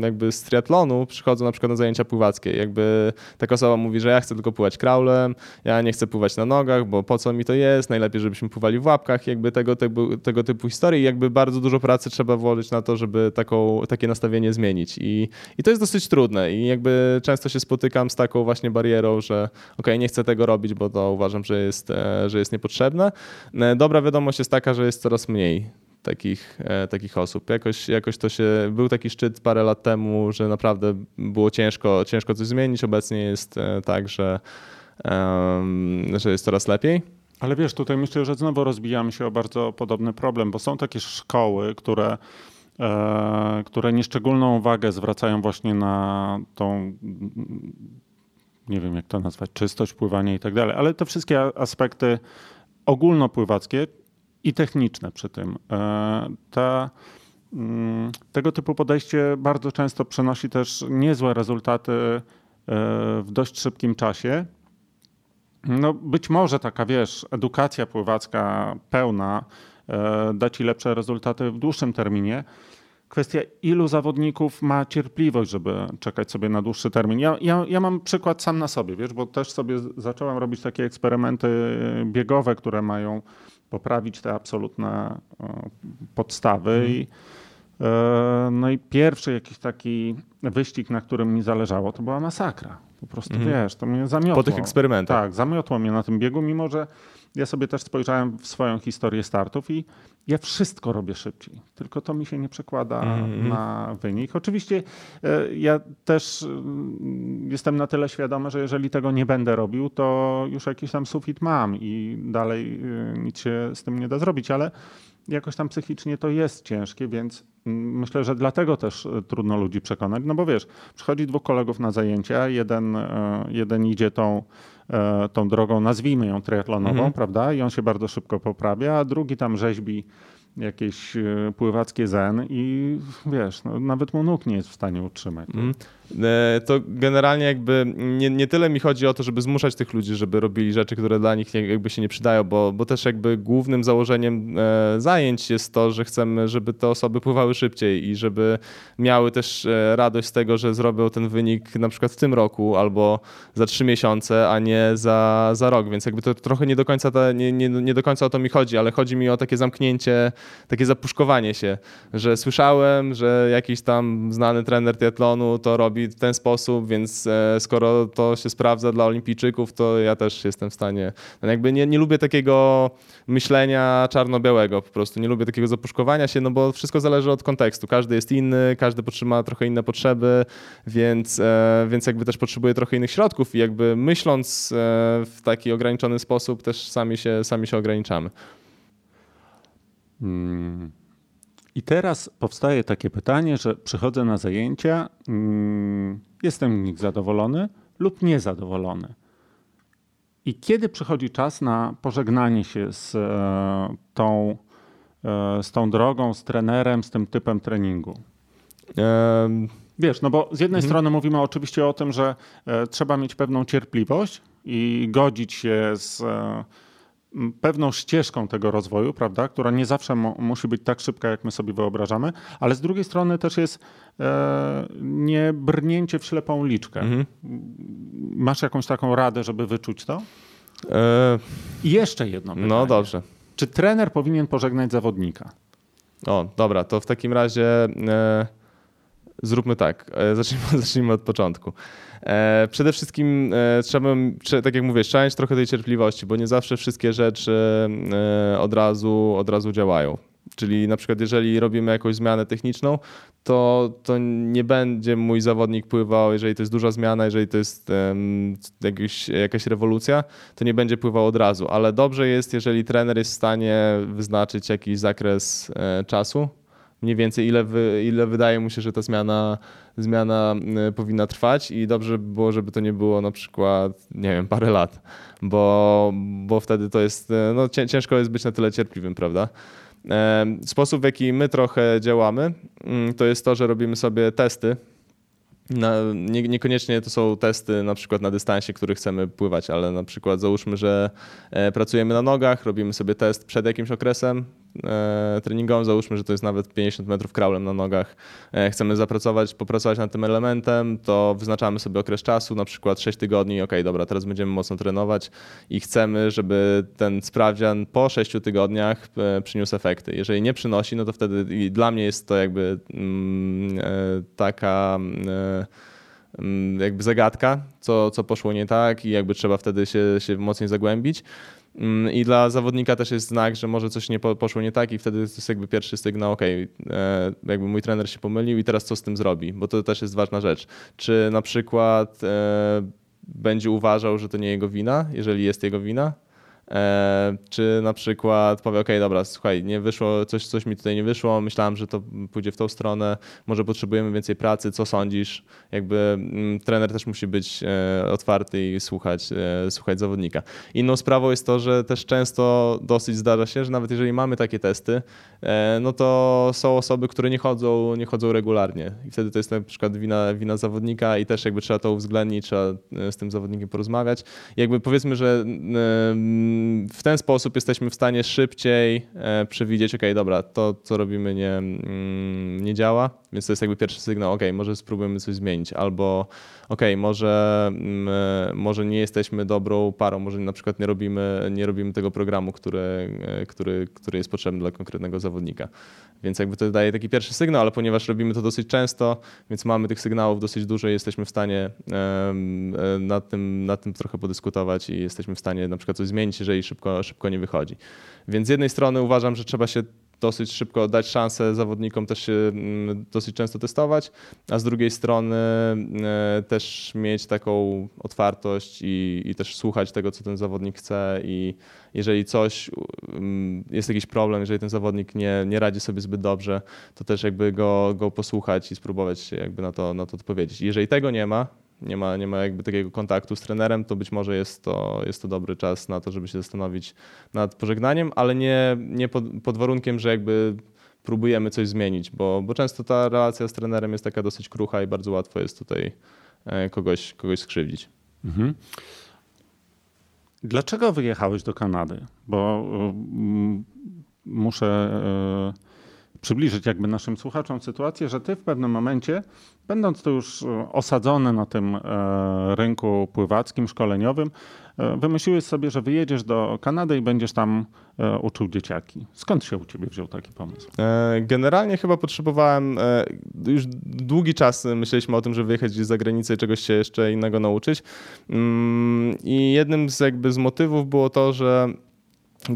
jakby z triatlonu, przychodzą na przykład na zajęcia pływackie. Jakby taka osoba mówi, że ja chcę tylko pływać kraulem, ja nie chcę pływać na nogach, bo po co mi to jest, najlepiej żebyśmy pływali w łapkach, jakby tego, tego, tego typu historii. Jakby bardzo dużo pracy trzeba włożyć na to, żeby taką, takie nastawienie zmienić zmienić. I, I to jest dosyć trudne i jakby często się spotykam z taką właśnie barierą, że ok, nie chcę tego robić, bo to uważam, że jest, e, że jest niepotrzebne. E, dobra wiadomość jest taka, że jest coraz mniej takich, e, takich osób. Jakoś, jakoś to się, był taki szczyt parę lat temu, że naprawdę było ciężko, ciężko coś zmienić. Obecnie jest tak, że, że jest coraz lepiej. Ale wiesz, tutaj myślę, że znowu rozbijamy się o bardzo podobny problem, bo są takie szkoły, które które nieszczególną uwagę zwracają właśnie na tą, nie wiem jak to nazwać, czystość pływania i tak dalej, ale te wszystkie aspekty ogólnopływackie i techniczne przy tym. E, ta, mm, tego typu podejście bardzo często przynosi też niezłe rezultaty e, w dość szybkim czasie. No być może taka, wiesz, edukacja pływacka pełna da ci lepsze rezultaty w dłuższym terminie, kwestia, ilu zawodników ma cierpliwość, żeby czekać sobie na dłuższy termin. Ja, ja, ja mam przykład sam na sobie, wiesz, bo też sobie zacząłem robić takie eksperymenty biegowe, które mają poprawić te absolutne podstawy. Mhm. I, e, no i pierwszy jakiś taki wyścig, na którym mi zależało, to była masakra. Po prostu mhm. wiesz, to mnie zamiotło. Po tych eksperymentach. Tak, zamiotło mnie na tym biegu, mimo że ja sobie też spojrzałem w swoją historię startów i ja wszystko robię szybciej, tylko to mi się nie przekłada mm na wynik. Oczywiście e, ja też mm, jestem na tyle świadomy, że jeżeli tego nie będę robił, to już jakiś tam sufit mam i dalej e, nic się z tym nie da zrobić, ale jakoś tam psychicznie to jest ciężkie, więc mm, myślę, że dlatego też e, trudno ludzi przekonać, no bo wiesz, przychodzi dwóch kolegów na zajęcia, jeden, jeden idzie tą tą drogą, nazwijmy ją triatlonową, mhm. prawda? I on się bardzo szybko poprawia, a drugi tam rzeźbi jakieś e, pływackie zen i wiesz, no, nawet mu nóg nie jest w stanie utrzymać. E, to generalnie jakby nie, nie tyle mi chodzi o to, żeby zmuszać tych ludzi, żeby robili rzeczy, które dla nich jakby się nie przydają, bo, bo też jakby głównym założeniem e, zajęć jest to, że chcemy, żeby te osoby pływały szybciej i żeby miały też e, radość z tego, że zrobią ten wynik na przykład w tym roku albo za trzy miesiące, a nie za, za rok, więc jakby to trochę nie do końca ta, nie, nie, nie do końca o to mi chodzi, ale chodzi mi o takie zamknięcie, takie zapuszkowanie się, że słyszałem, że jakiś tam znany trener triatlonu to robi robi w ten sposób, więc e, skoro to się sprawdza dla olimpijczyków, to ja też jestem w stanie. Jakby nie, nie lubię takiego myślenia czarno-białego po prostu. Nie lubię takiego zapuszkowania się, no bo wszystko zależy od kontekstu. Każdy jest inny, każdy ma trochę inne potrzeby, więc, e, więc jakby też potrzebuje trochę innych środków i jakby myśląc e, w taki ograniczony sposób też sami się, sami się ograniczamy. Hmm. I teraz powstaje takie pytanie, że przychodzę na zajęcia, mm, jestem nich zadowolony lub niezadowolony. I kiedy przychodzi czas na pożegnanie się z e, tą, e, z tą drogą, z trenerem, z tym typem treningu? Um. Wiesz, no bo z jednej mhm. strony mówimy oczywiście o tym, że e, trzeba mieć pewną cierpliwość i godzić się z pewną ścieżką tego rozwoju, prawda, która nie zawsze musi być tak szybka, jak my sobie wyobrażamy, ale z drugiej strony też jest e, nie brnięcie w ślepą liczkę. Mhm. Masz jakąś taką radę, żeby wyczuć to? E... I jeszcze jedno pytanie. No dobrze. Czy trener powinien pożegnać zawodnika? O, dobra, to w takim razie e, zróbmy tak. E, zacznijmy, <laughs> zacznijmy od początku. E, przede wszystkim e, trzeba, tak jak mówię, trzeba mieć trochę tej cierpliwości, bo nie zawsze wszystkie rzeczy e, od razu, od razu działają. Czyli na przykład jeżeli robimy jakąś zmianę techniczną, to, to nie będzie mój zawodnik pływał, jeżeli to jest duża zmiana, jeżeli to jest um, jakiś, jakaś rewolucja, to nie będzie pływał od razu. Ale dobrze jest, jeżeli trener jest w stanie wyznaczyć jakiś zakres e, czasu, mniej więcej ile, wy, ile wydaje mu się, że ta zmiana, zmiana y, powinna trwać i dobrze by było, żeby to nie było na przykład, nie wiem, parę lat, bo, bo wtedy to jest, y, no ciężko jest być na tyle cierpliwym, prawda? Sposób, w jaki my trochę działamy, mm, to jest to, że robimy sobie testy nie, niekoniecznie to są testy na przykład na dystansie, który chcemy pływać, ale na przykład załóżmy, że e, pracujemy na nogach, robimy sobie test przed jakimś okresem e, treningowym, załóżmy, że to jest nawet 50 metrów kraulem na nogach, e, chcemy zapracować, popracować nad tym elementem, to wyznaczamy sobie okres czasu, na przykład 6 tygodni, ok, dobra, teraz będziemy mocno trenować i chcemy, żeby ten sprawdzian po 6 tygodniach przyniósł efekty. Jeżeli nie przynosi, no to wtedy dla mnie jest to jakby mm, taka Mm, jakby zagadka, co, co poszło nie tak i jakby trzeba wtedy się, się mocniej zagłębić. Mm, I dla zawodnika też jest znak, że może coś nie poszło nie tak i wtedy to jest jakby pierwszy sygnał, ok, e, jakby mój trener się pomylił i teraz co z tym zrobi, bo to też jest ważna rzecz. Czy na przykład e, będzie uważał, że to nie jego wina, jeżeli jest jego wina, czy na przykład powie, ok, dobra, słuchaj, nie wyszło, coś, coś mi tutaj nie wyszło, myślałem, że to pójdzie w tą stronę, może potrzebujemy więcej pracy, co sądzisz? Jakby mm, trener też musi być e, otwarty i słuchać, e, słuchać zawodnika. Inną sprawą jest to, że też często dosyć zdarza się, że nawet jeżeli mamy takie testy, no to są osoby, które nie chodzą, nie chodzą regularnie i wtedy to jest na przykład wina, wina zawodnika i też jakby trzeba to uwzględnić, trzeba z tym zawodnikiem porozmawiać. jakby powiedzmy, że w ten sposób jesteśmy w stanie szybciej e, przewidzieć, ok, dobra, to co robimy nie, mm, nie działa, więc to jest jakby pierwszy sygnał, ok, może spróbujemy coś zmienić, albo ok, może, mm, e, może nie jesteśmy dobrą parą, może na przykład nie robimy, nie robimy tego programu, który, e, który, który jest potrzebny dla konkretnego zawodnika. Więc jakby to daje taki pierwszy sygnał, ale ponieważ robimy to dosyć często, więc mamy tych sygnałów dosyć dużo i jesteśmy w stanie nad tym, nad tym trochę podyskutować i jesteśmy w stanie na przykład coś zmienić, jeżeli szybko, szybko nie wychodzi. Więc z jednej strony uważam, że trzeba się dosyć szybko dać szansę zawodnikom też się mm, dosyć często testować, a z drugiej strony e, też mieć taką otwartość i, i też słuchać tego, co ten zawodnik chce i jeżeli coś, mm, jest jakiś problem, jeżeli ten zawodnik nie, nie radzi sobie zbyt dobrze, to też jakby go, go posłuchać i spróbować jakby na to, na to odpowiedzieć. Jeżeli tego nie ma, nie ma, nie ma jakby takiego kontaktu z trenerem, to być może jest to, jest to dobry czas na to, żeby się zastanowić nad pożegnaniem, ale nie, nie pod, pod warunkiem, że jakby próbujemy coś zmienić, bo, bo często ta relacja z trenerem jest taka dosyć krucha i bardzo łatwo jest tutaj kogoś, kogoś skrzywdzić. Mhm. Dlaczego wyjechałeś do Kanady? Bo muszę przybliżyć jakby naszym słuchaczom sytuację, że ty w pewnym momencie, będąc tu już e, osadzony na tym e, rynku pływackim, szkoleniowym, e, wymyśliłeś sobie, że wyjedziesz do Kanady i będziesz tam uczył dzieciaki. Skąd się u ciebie wziął taki pomysł? Generalnie chyba potrzebowałem, już długi czas myśleliśmy o tym, żeby wyjechać gdzieś za granicę i czegoś się jeszcze innego nauczyć. Mm, I jednym z jakby z motywów było to, że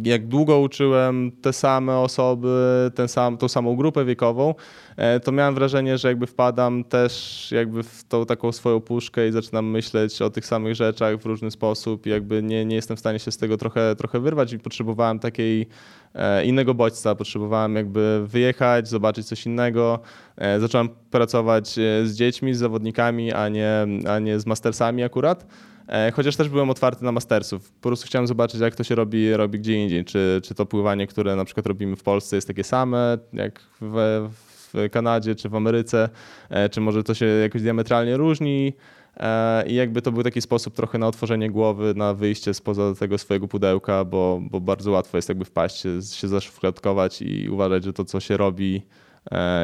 jak długo uczyłem te same osoby, ten sam, tą samą grupę wiekową, e, to miałem wrażenie, że jakby wpadam też jakby w tą taką swoją puszkę i zaczynam myśleć o tych samych rzeczach w różny sposób jakby nie, nie jestem w stanie się z tego trochę, trochę wyrwać i potrzebowałem takiej e, innego bodźca, potrzebowałem jakby wyjechać, zobaczyć coś innego. E, zacząłem pracować z dziećmi, z zawodnikami, a nie, a nie z mastersami akurat. E, chociaż też byłem otwarty na mastersów. Po prostu chciałem zobaczyć, jak to się robi, robi gdzie indziej. Czy, czy to pływanie, które na przykład robimy w Polsce jest takie same, jak w, w Kanadzie czy w Ameryce, e, czy może to się jakoś diametralnie różni. E, I jakby to był taki sposób trochę na otworzenie głowy, na wyjście spoza tego swojego pudełka, bo, bo bardzo łatwo jest jakby wpaść, się, zaszufladkować i uważać, że to, co się robi,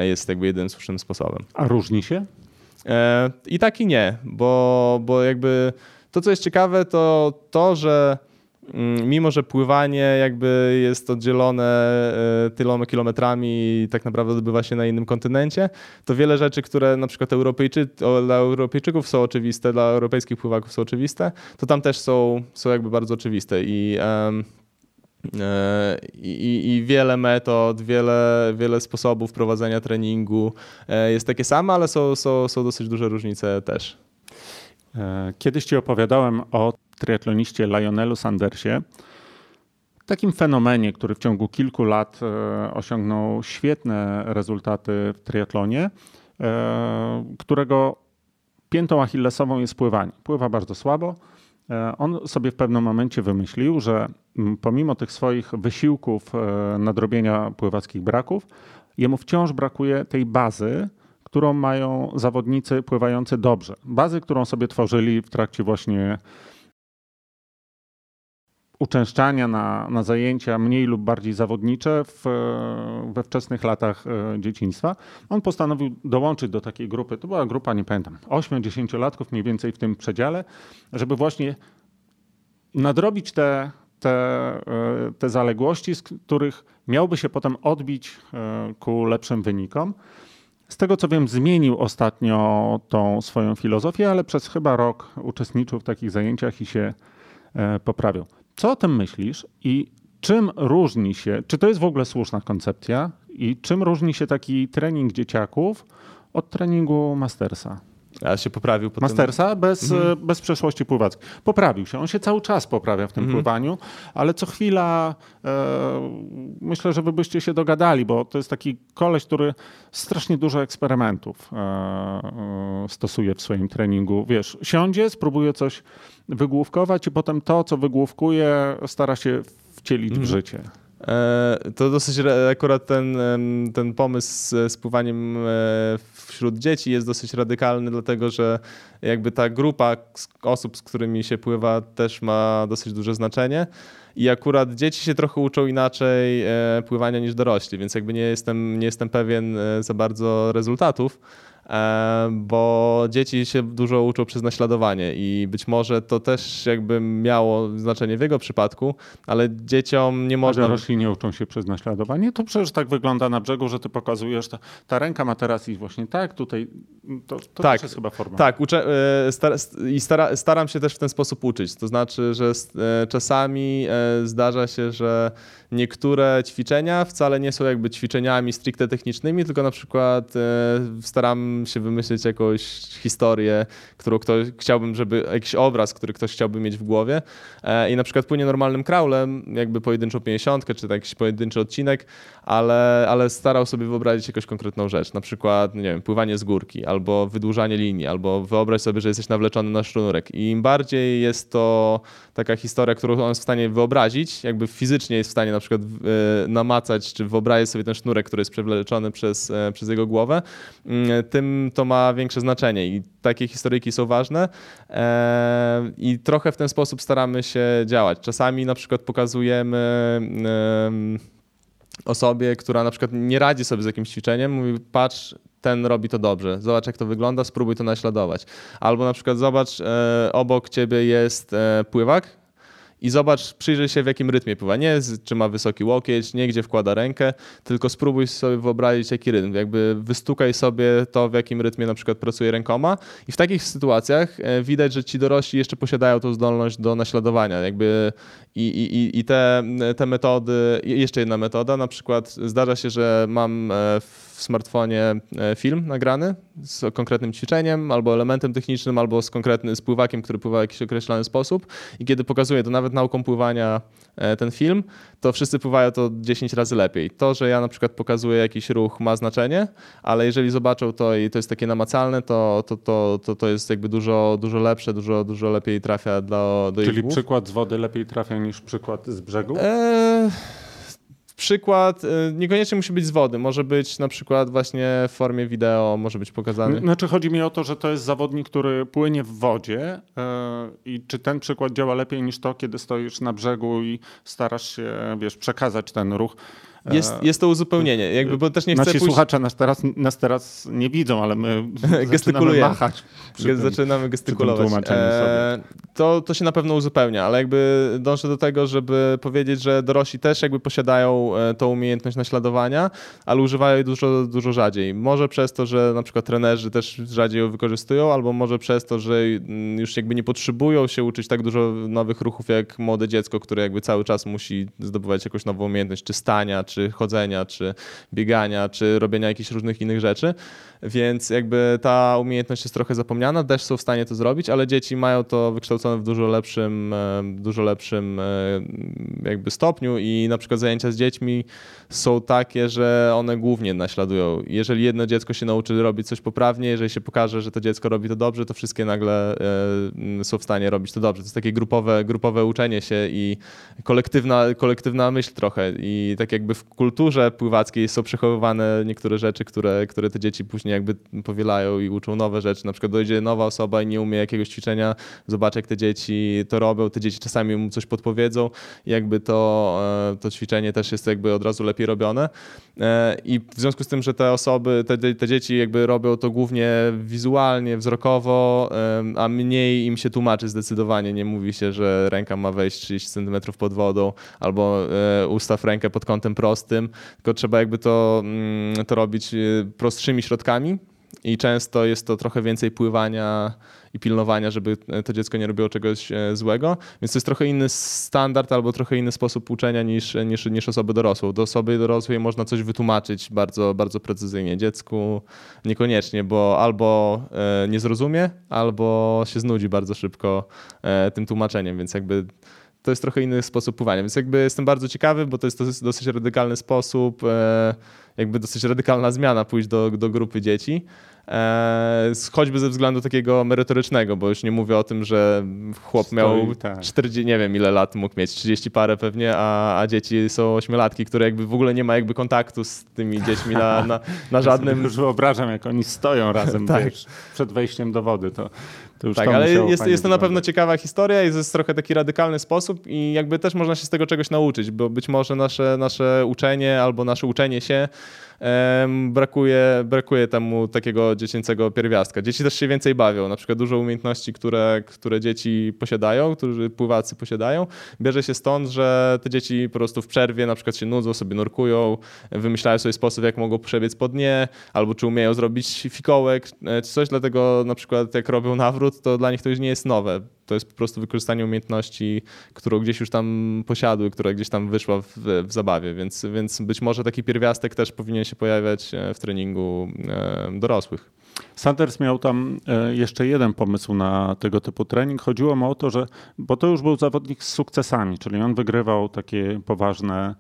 jest jakby jedynym słusznym sposobem. A różni się? I tak i nie, bo, bo jakby to, co jest ciekawe, to to, że mm, mimo, że pływanie jakby jest oddzielone e, tyloma kilometrami i tak naprawdę odbywa się na innym kontynencie, to wiele rzeczy, które na przykład Europejczy, dla Europejczyków są oczywiste, dla europejskich pływaków są oczywiste, to tam też są, są jakby bardzo oczywiste i um, i, I, wiele metod, wiele, wiele sposobów prowadzenia treningu e, jest takie same, ale są, są, są dosyć duże różnice też. E, kiedyś ci opowiadałem o triatloniście Lionelu Sandersie, takim fenomenie, który w ciągu kilku lat e, osiągnął świetne rezultaty w triatlonie, e, którego piętą achillesową jest pływanie. Pływa bardzo słabo. On sobie w pewnym momencie wymyślił, że pomimo tych swoich wysiłków nadrobienia pływackich braków, jemu wciąż brakuje tej bazy, którą mają zawodnicy pływający dobrze. Bazy, którą sobie tworzyli w trakcie właśnie uczęszczania na, na zajęcia mniej lub bardziej zawodnicze w, we wczesnych latach e, dzieciństwa. On postanowił dołączyć do takiej grupy, to była grupa, nie pamiętam, 8-10-latków mniej więcej w tym przedziale, żeby właśnie nadrobić te, te, e, te zaległości, z których miałby się potem odbić e, ku lepszym wynikom. Z tego co wiem, zmienił ostatnio tą swoją filozofię, ale przez chyba rok uczestniczył w takich zajęciach i się e, poprawił. Co o tym myślisz i czym różni się, czy to jest w ogóle słuszna koncepcja i czym różni się taki trening dzieciaków od treningu mastersa? A się poprawił potem. Mastersa bez, mhm. bez przeszłości pływackiej. Poprawił się. On się cały czas poprawia w tym mhm. pływaniu, ale co chwila e, myślę, że wy byście się dogadali, bo to jest taki koleś, który strasznie dużo eksperymentów e, e, stosuje w swoim treningu. Wiesz, siądzie, spróbuje coś wygłówkować i potem to, co wygłówkuje, stara się wcielić mhm. w życie. E, to dosyć akurat ten, ten pomysł z pływaniem e, wśród dzieci jest dosyć radykalny, dlatego że jakby ta grupa osób, z którymi się pływa, też ma dosyć duże znaczenie. I akurat dzieci się trochę uczą inaczej e, pływania niż dorośli, więc jakby nie jestem, nie jestem pewien za bardzo rezultatów. E, bo dzieci się dużo uczą przez naśladowanie i być może to też jakby miało znaczenie w jego przypadku, ale dzieciom nie można... A dorośli nie uczą się przez naśladowanie? To przecież tak wygląda na brzegu, że ty pokazujesz, ta, ta ręka ma teraz iść właśnie tak, tutaj to, to tak, też jest chyba forma. Tak, uczę, e, star, i stara, staram się też w ten sposób uczyć. To znaczy, że e, czasami zdarza się, że niektóre ćwiczenia wcale nie są jakby ćwiczeniami stricte technicznymi, tylko na przykład staram staram się wymyślić jakąś historię, którą ktoś chciałbym, żeby jakiś obraz, który ktoś chciałby mieć w głowie. E, I na przykład płynie normalnym kraulem, jakby pojedynczą pięćdziesiątkę, czy jakiś pojedynczy odcinek, ale, ale starał sobie wyobrazić jakąś konkretną rzecz. Na przykład, nie wiem, pływanie z górki, albo wydłużanie linii, albo wyobraź sobie, że jesteś nawleczony na sznurek. I im bardziej jest to taka historia, którą on jest w stanie wyobrazić, jakby fizycznie jest w stanie na przykład e, namacać, czy wyobrazić sobie ten sznurek, który jest przewleczony przez, e, przez jego głowę, mm, tym to ma większe znaczenie. I takie historyjki są ważne e, i trochę w ten sposób staramy się działać. Czasami na przykład pokazujemy osobie, która na przykład nie radzi sobie z jakimś ćwiczeniem, mówi patrz, ten robi to dobrze, zobacz jak to wygląda, spróbuj to naśladować. Albo na przykład zobacz, obok ciebie jest pływak, i zobacz, przyjrzyj się w jakim rytmie pływa. Nie czy ma wysoki łokieć, nie gdzie wkłada rękę, tylko spróbuj sobie wyobrazić jaki rytm. Jakby wystukaj sobie to, w jakim rytmie na przykład pracuje rękoma i w takich sytuacjach e, widać, że ci dorośli jeszcze posiadają tą zdolność do naśladowania. Jakby i, i, i te, te metody, jeszcze jedna metoda, na przykład zdarza się, że mam e, w smartfonie e, film nagrany z konkretnym ćwiczeniem, albo elementem technicznym, albo z konkretnym spływakiem, który pływa w jakiś określony sposób. I kiedy pokazuję to nawet nauką pływania e, ten film, to wszyscy pływają to 10 razy lepiej. To, że ja na przykład pokazuję jakiś ruch ma znaczenie, ale jeżeli zobaczą to i to jest takie namacalne, to, to, to, to, to jest jakby dużo, dużo lepsze, dużo, dużo lepiej trafia do, do Czyli przykład z wody lepiej trafia niż przykład z brzegu? Eee przykład y, niekoniecznie musi być z wody, może być na przykład właśnie w formie wideo, może być pokazany. Znaczy chodzi mi o to, że to jest zawodnik, który płynie w wodzie yy, i czy ten przykład działa lepiej niż to, kiedy stoisz na brzegu i starasz się, wiesz, przekazać ten ruch. Jest, jest to uzupełnienie, jakby, bo też nie chcę Nasi pójść... słuchacze nas teraz, nas teraz nie widzą, ale my <laughs> gestykulujemy. machać. Zaczynamy gestykulować. E, to, to się na pewno uzupełnia, ale jakby dążę do tego, żeby powiedzieć, że dorośli też jakby posiadają e, tą umiejętność naśladowania, ale używają jej dużo, dużo rzadziej. Może przez to, że na przykład trenerzy też rzadziej ją wykorzystują, albo może przez to, że mm, już jakby nie potrzebują się uczyć tak dużo nowych ruchów jak młode dziecko, które jakby cały czas musi zdobywać jakąś nową umiejętność, czy stania, czy chodzenia, czy biegania, czy robienia jakichś różnych innych rzeczy. Więc jakby ta umiejętność jest trochę zapomniana, też są w stanie to zrobić, ale dzieci mają to wykształcone w dużo lepszym, e, dużo lepszym e, jakby stopniu i na przykład zajęcia z dziećmi są takie, że one głównie naśladują. Jeżeli jedno dziecko się nauczy robić coś poprawnie, jeżeli się pokaże, że to dziecko robi to dobrze, to wszystkie nagle e, są w stanie robić to dobrze. To jest takie grupowe, grupowe uczenie się i kolektywna, kolektywna myśl trochę i tak jakby w kulturze pływackiej są przechowywane niektóre rzeczy, które, które te dzieci później jakby powielają i uczą nowe rzeczy. Na przykład dojdzie nowa osoba i nie umie jakiegoś ćwiczenia, zobaczy jak te dzieci to robią, te dzieci czasami mu coś podpowiedzą i jakby to, e, to ćwiczenie też jest jakby od razu lepiej robione. E, I w związku z tym, że te osoby, te, te dzieci jakby robią to głównie wizualnie, wzrokowo, a mniej im się tłumaczy zdecydowanie. Nie mówi się, że ręka ma wejść 30 cm pod wodą albo e, ustaw rękę pod kątem prostym, tylko trzeba jakby to, mm, to robić prostszymi środkami i często jest to trochę więcej pływania i pilnowania, żeby to dziecko nie robiło czegoś e, złego. Więc to jest trochę inny standard albo trochę inny sposób uczenia niż, niż, niż osoby dorosłe. Do osoby dorosłej można coś wytłumaczyć bardzo, bardzo precyzyjnie. Dziecku niekoniecznie, bo albo e, nie zrozumie, albo się znudzi bardzo szybko e, tym tłumaczeniem, więc jakby to jest trochę inny sposób pływania. Więc jakby jestem bardzo ciekawy, bo to jest dosyć, dosyć radykalny sposób jakby dosyć radykalna zmiana pójść do, do grupy dzieci. E, choćby ze względu takiego merytorycznego, bo już nie mówię o tym, że chłop Stoi, miał tak. 40, nie wiem ile lat mógł mieć, 30 parę pewnie, a, a dzieci są ośmiolatki, które jakby w ogóle nie ma jakby kontaktu z tymi dziećmi na, na, na żadnym... Już wyobrażam, jak oni stoją razem <laughs> tak. wiesz, przed wejściem do wody, to tak, ale jest, jest to na pewno ciekawa historia i to jest trochę taki radykalny sposób i jakby też można się z tego czegoś nauczyć, bo być może nasze, nasze uczenie albo nasze uczenie się brakuje, brakuje temu takiego dziecięcego pierwiastka. Dzieci też się więcej bawią, na przykład dużo umiejętności, które, które dzieci posiadają, którzy pływacy posiadają, bierze się stąd, że te dzieci po prostu w przerwie na przykład się nudzą, sobie nurkują, wymyślają sobie sposób, jak mogą przebiec po dnie, albo czy umieją zrobić fikołek, e, czy coś, dlatego na przykład jak robią nawrót, to dla nich to już nie jest nowe to jest po prostu wykorzystanie umiejętności, którą gdzieś już tam posiadły, która gdzieś tam wyszła w, w zabawie, więc, więc być może taki pierwiastek też powinien się pojawiać e, w treningu e, dorosłych. Sanders miał tam e, jeszcze jeden pomysł na tego typu trening. Chodziło mu o to, że, bo to już był zawodnik z sukcesami, czyli on wygrywał takie poważne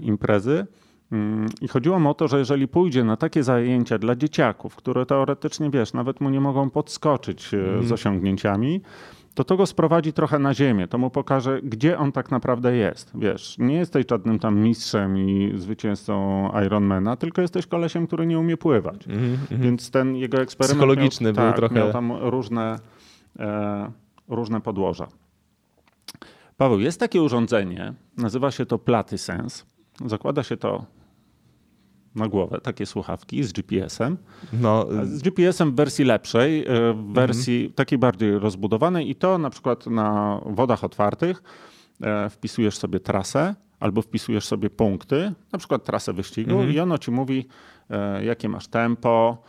imprezy. Mm, I chodziło o to, że jeżeli pójdzie na takie zajęcia dla dzieciaków, które teoretycznie, wiesz, nawet mu nie mogą podskoczyć mm. z osiągnięciami, to to go sprowadzi trochę na ziemię. To mu pokaże, gdzie on tak naprawdę jest. Wiesz, nie jesteś żadnym tam mistrzem i zwycięzcą Ironmana, tylko jesteś kolesiem, który nie umie pływać. Mm -hmm. Więc ten jego eksperyment Psychologiczny miał, był tak, trochę. miał tam różne, e, różne podłoża. Paweł, jest takie urządzenie, nazywa się to Platysens. Zakłada się to na głowę, takie słuchawki z GPS-em. No. Z GPS-em w wersji lepszej, e, w mhm. wersji mhm. takiej bardziej rozbudowanej i to na przykład na wodach otwartych e, wpisujesz sobie trasę albo wpisujesz sobie punkty, na przykład trasę wyścigu mhm. i ono ci mówi, e, jakie masz tempo,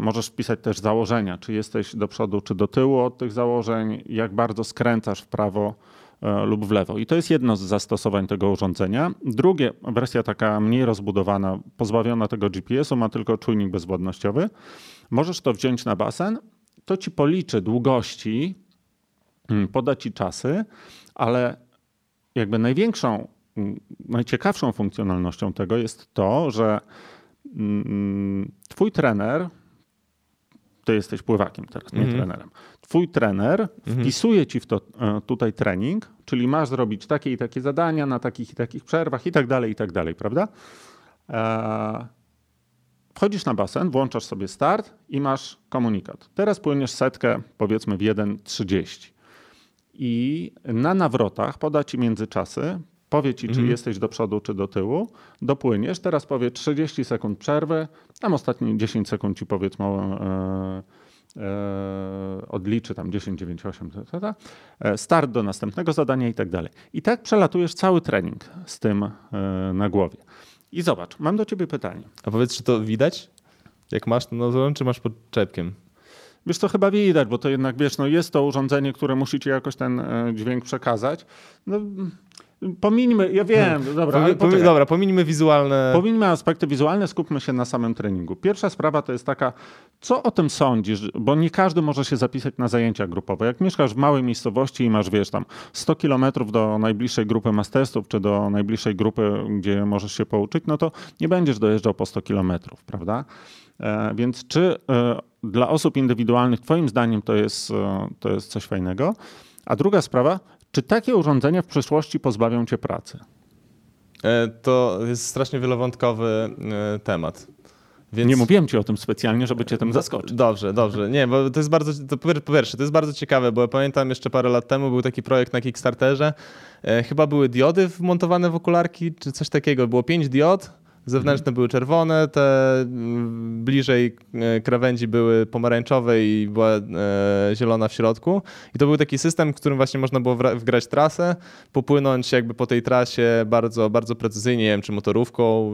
Możesz wpisać też założenia, czy jesteś do przodu, czy do tyłu od tych założeń, jak bardzo skręcasz w prawo, lub w lewo. I to jest jedno z zastosowań tego urządzenia. Drugie, wersja taka mniej rozbudowana, pozbawiona tego GPS-u, ma tylko czujnik bezwładnościowy. Możesz to wziąć na basen, to ci policzy długości, mm, poda ci czasy, ale jakby największą, mm, najciekawszą funkcjonalnością tego jest to, że mm, twój trener ty jesteś pływakiem teraz, nie mm. trenerem. Twój trener mm. wpisuje ci w to e, tutaj trening, czyli masz zrobić takie i takie zadania na takich i takich przerwach i tak dalej, i tak dalej, prawda? E, wchodzisz na basen, włączasz sobie start i masz komunikat. Teraz płyniesz setkę, powiedzmy w 1.30. I na nawrotach poda ci międzyczasy, powie ci, czy mhm. jesteś do przodu, czy do tyłu, dopłyniesz, teraz powie 30 sekund przerwy, tam ostatnie 10 sekund ci powiedzmy e, e, odliczy tam 10, 9, 8, start do następnego zadania i tak dalej. I tak przelatujesz cały trening z tym e, na głowie. I zobacz, mam do ciebie pytanie. A powiedz, czy to widać? Jak masz to nozorem, czy masz pod czepkiem? Wiesz, to chyba widać, bo to jednak, wiesz, no jest to urządzenie, które musicie jakoś ten dźwięk przekazać. No, Pomińmy, ja wiem, hmm. dobra, Pomi, dobra, pomińmy wizualne. Pomińmy aspekty wizualne, skupmy się na samym treningu. Pierwsza sprawa to jest taka, co o tym sądzisz, bo nie każdy może się zapisać na zajęcia grupowe. Jak mieszkasz w małej miejscowości i masz, wiesz, tam 100 kilometrów do najbliższej grupy masterstów, czy do najbliższej grupy, gdzie możesz się pouczyć, no to nie będziesz dojeżdżał po 100 kilometrów, prawda? E, więc czy e, dla osób indywidualnych, twoim zdaniem, to jest, e, to jest coś fajnego? A druga sprawa, czy takie urządzenia w przyszłości pozbawią cię pracy? E, to jest strasznie wielowątkowy e, temat. Więc... Nie mówiłem ci o tym specjalnie, żeby cię tym zaskoczyć. Dobrze, dobrze. Nie, bo to jest bardzo, to po pierwsze, to jest bardzo ciekawe, bo pamiętam jeszcze parę lat temu był taki projekt na Kickstarterze. E, chyba były diody wmontowane w okularki, czy coś takiego. Było pięć diod Zewnętrzne były czerwone, te mm, bliżej e, krawędzi były pomarańczowe i była e, zielona w środku. I to był taki system, w którym właśnie można było wgrać trasę, popłynąć jakby po tej trasie bardzo, bardzo precyzyjnie, nie wiem, czy motorówką,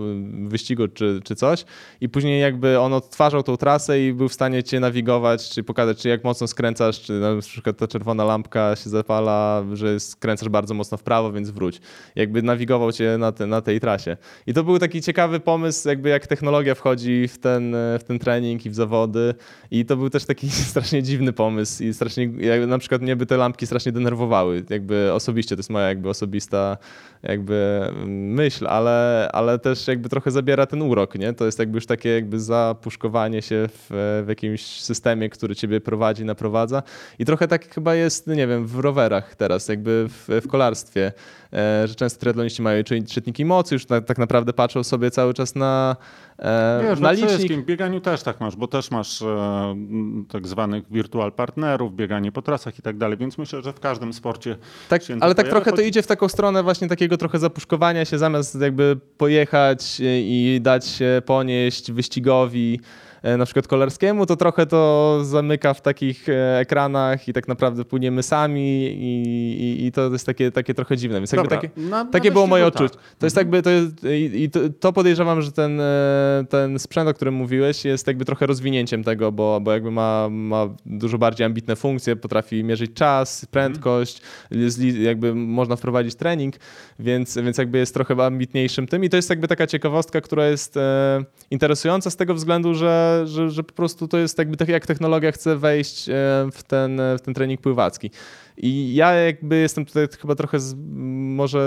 wyścigu, czy, czy coś. I później jakby on odtwarzał tą trasę i był w stanie cię nawigować, czy pokazać, czy jak mocno skręcasz, czy na przykład ta czerwona lampka się zapala, że skręcasz bardzo mocno w prawo, więc wróć. Jakby nawigował cię na, te, na tej trasie. I to był taki ciekawy ciekawy pomysł, jakby jak technologia wchodzi w ten, w ten trening i w zawody. I to był też taki <laughs> strasznie dziwny pomysł i strasznie, jakby na przykład mnie by te lampki strasznie denerwowały. Jakby osobiście, to jest moja jakby osobista jakby myśl, ale, ale też jakby trochę zabiera ten urok, nie? To jest jakby już takie jakby zapuszkowanie się w, w jakimś systemie, który ciebie prowadzi, naprowadza. I trochę tak chyba jest, nie wiem, w rowerach teraz, jakby w, w kolarstwie, e, że często triatloniści mają czytniki mocy, już tak, tak naprawdę patrzą sobie cały czas na, e, Wiesz, na no licznik. W bieganiu też tak masz, bo też masz e, tak zwanych wirtual partnerów, bieganie po trasach i tak dalej, więc myślę, że w każdym sporcie tak, Ale tak trochę to idzie w taką stronę właśnie takiego trochę zapuszkowania się, zamiast jakby pojechać i dać się ponieść wyścigowi, na przykład kolarskiemu, to trochę to zamyka w takich e, ekranach i tak naprawdę płyniemy sami i, i, i to jest takie, takie trochę dziwne. Więc Dobra, takie, na, takie było moje odczucie. To jest jakby, to, jest, i, to, to, podejrzewam, że ten, e, ten sprzęt, o którym mówiłeś, jest jakby trochę rozwinięciem tego, bo, bo jakby ma, ma dużo bardziej ambitne funkcje, potrafi mierzyć czas, prędkość, jakby można wprowadzić trening, więc, więc jakby jest trochę ambitniejszym tym i to jest jakby taka ciekawostka, która jest e, interesująca z tego względu, że, że, że po prostu to jest jakby tak jak technologia chce wejść w ten, w ten trening pływacki. I ja jakby jestem tutaj chyba trochę z, może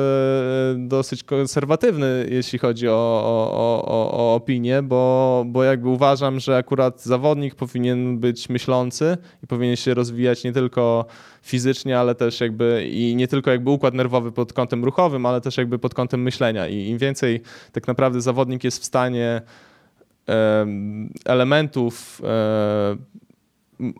dosyć konserwatywny, jeśli chodzi o, o, o, o opinię, bo, bo jakby uważam, że akurat zawodnik powinien być myślący i powinien się rozwijać nie tylko fizycznie, ale też jakby i nie tylko jakby układ nerwowy pod kątem ruchowym, ale też jakby pod kątem myślenia. I im więcej tak naprawdę zawodnik jest w stanie elementów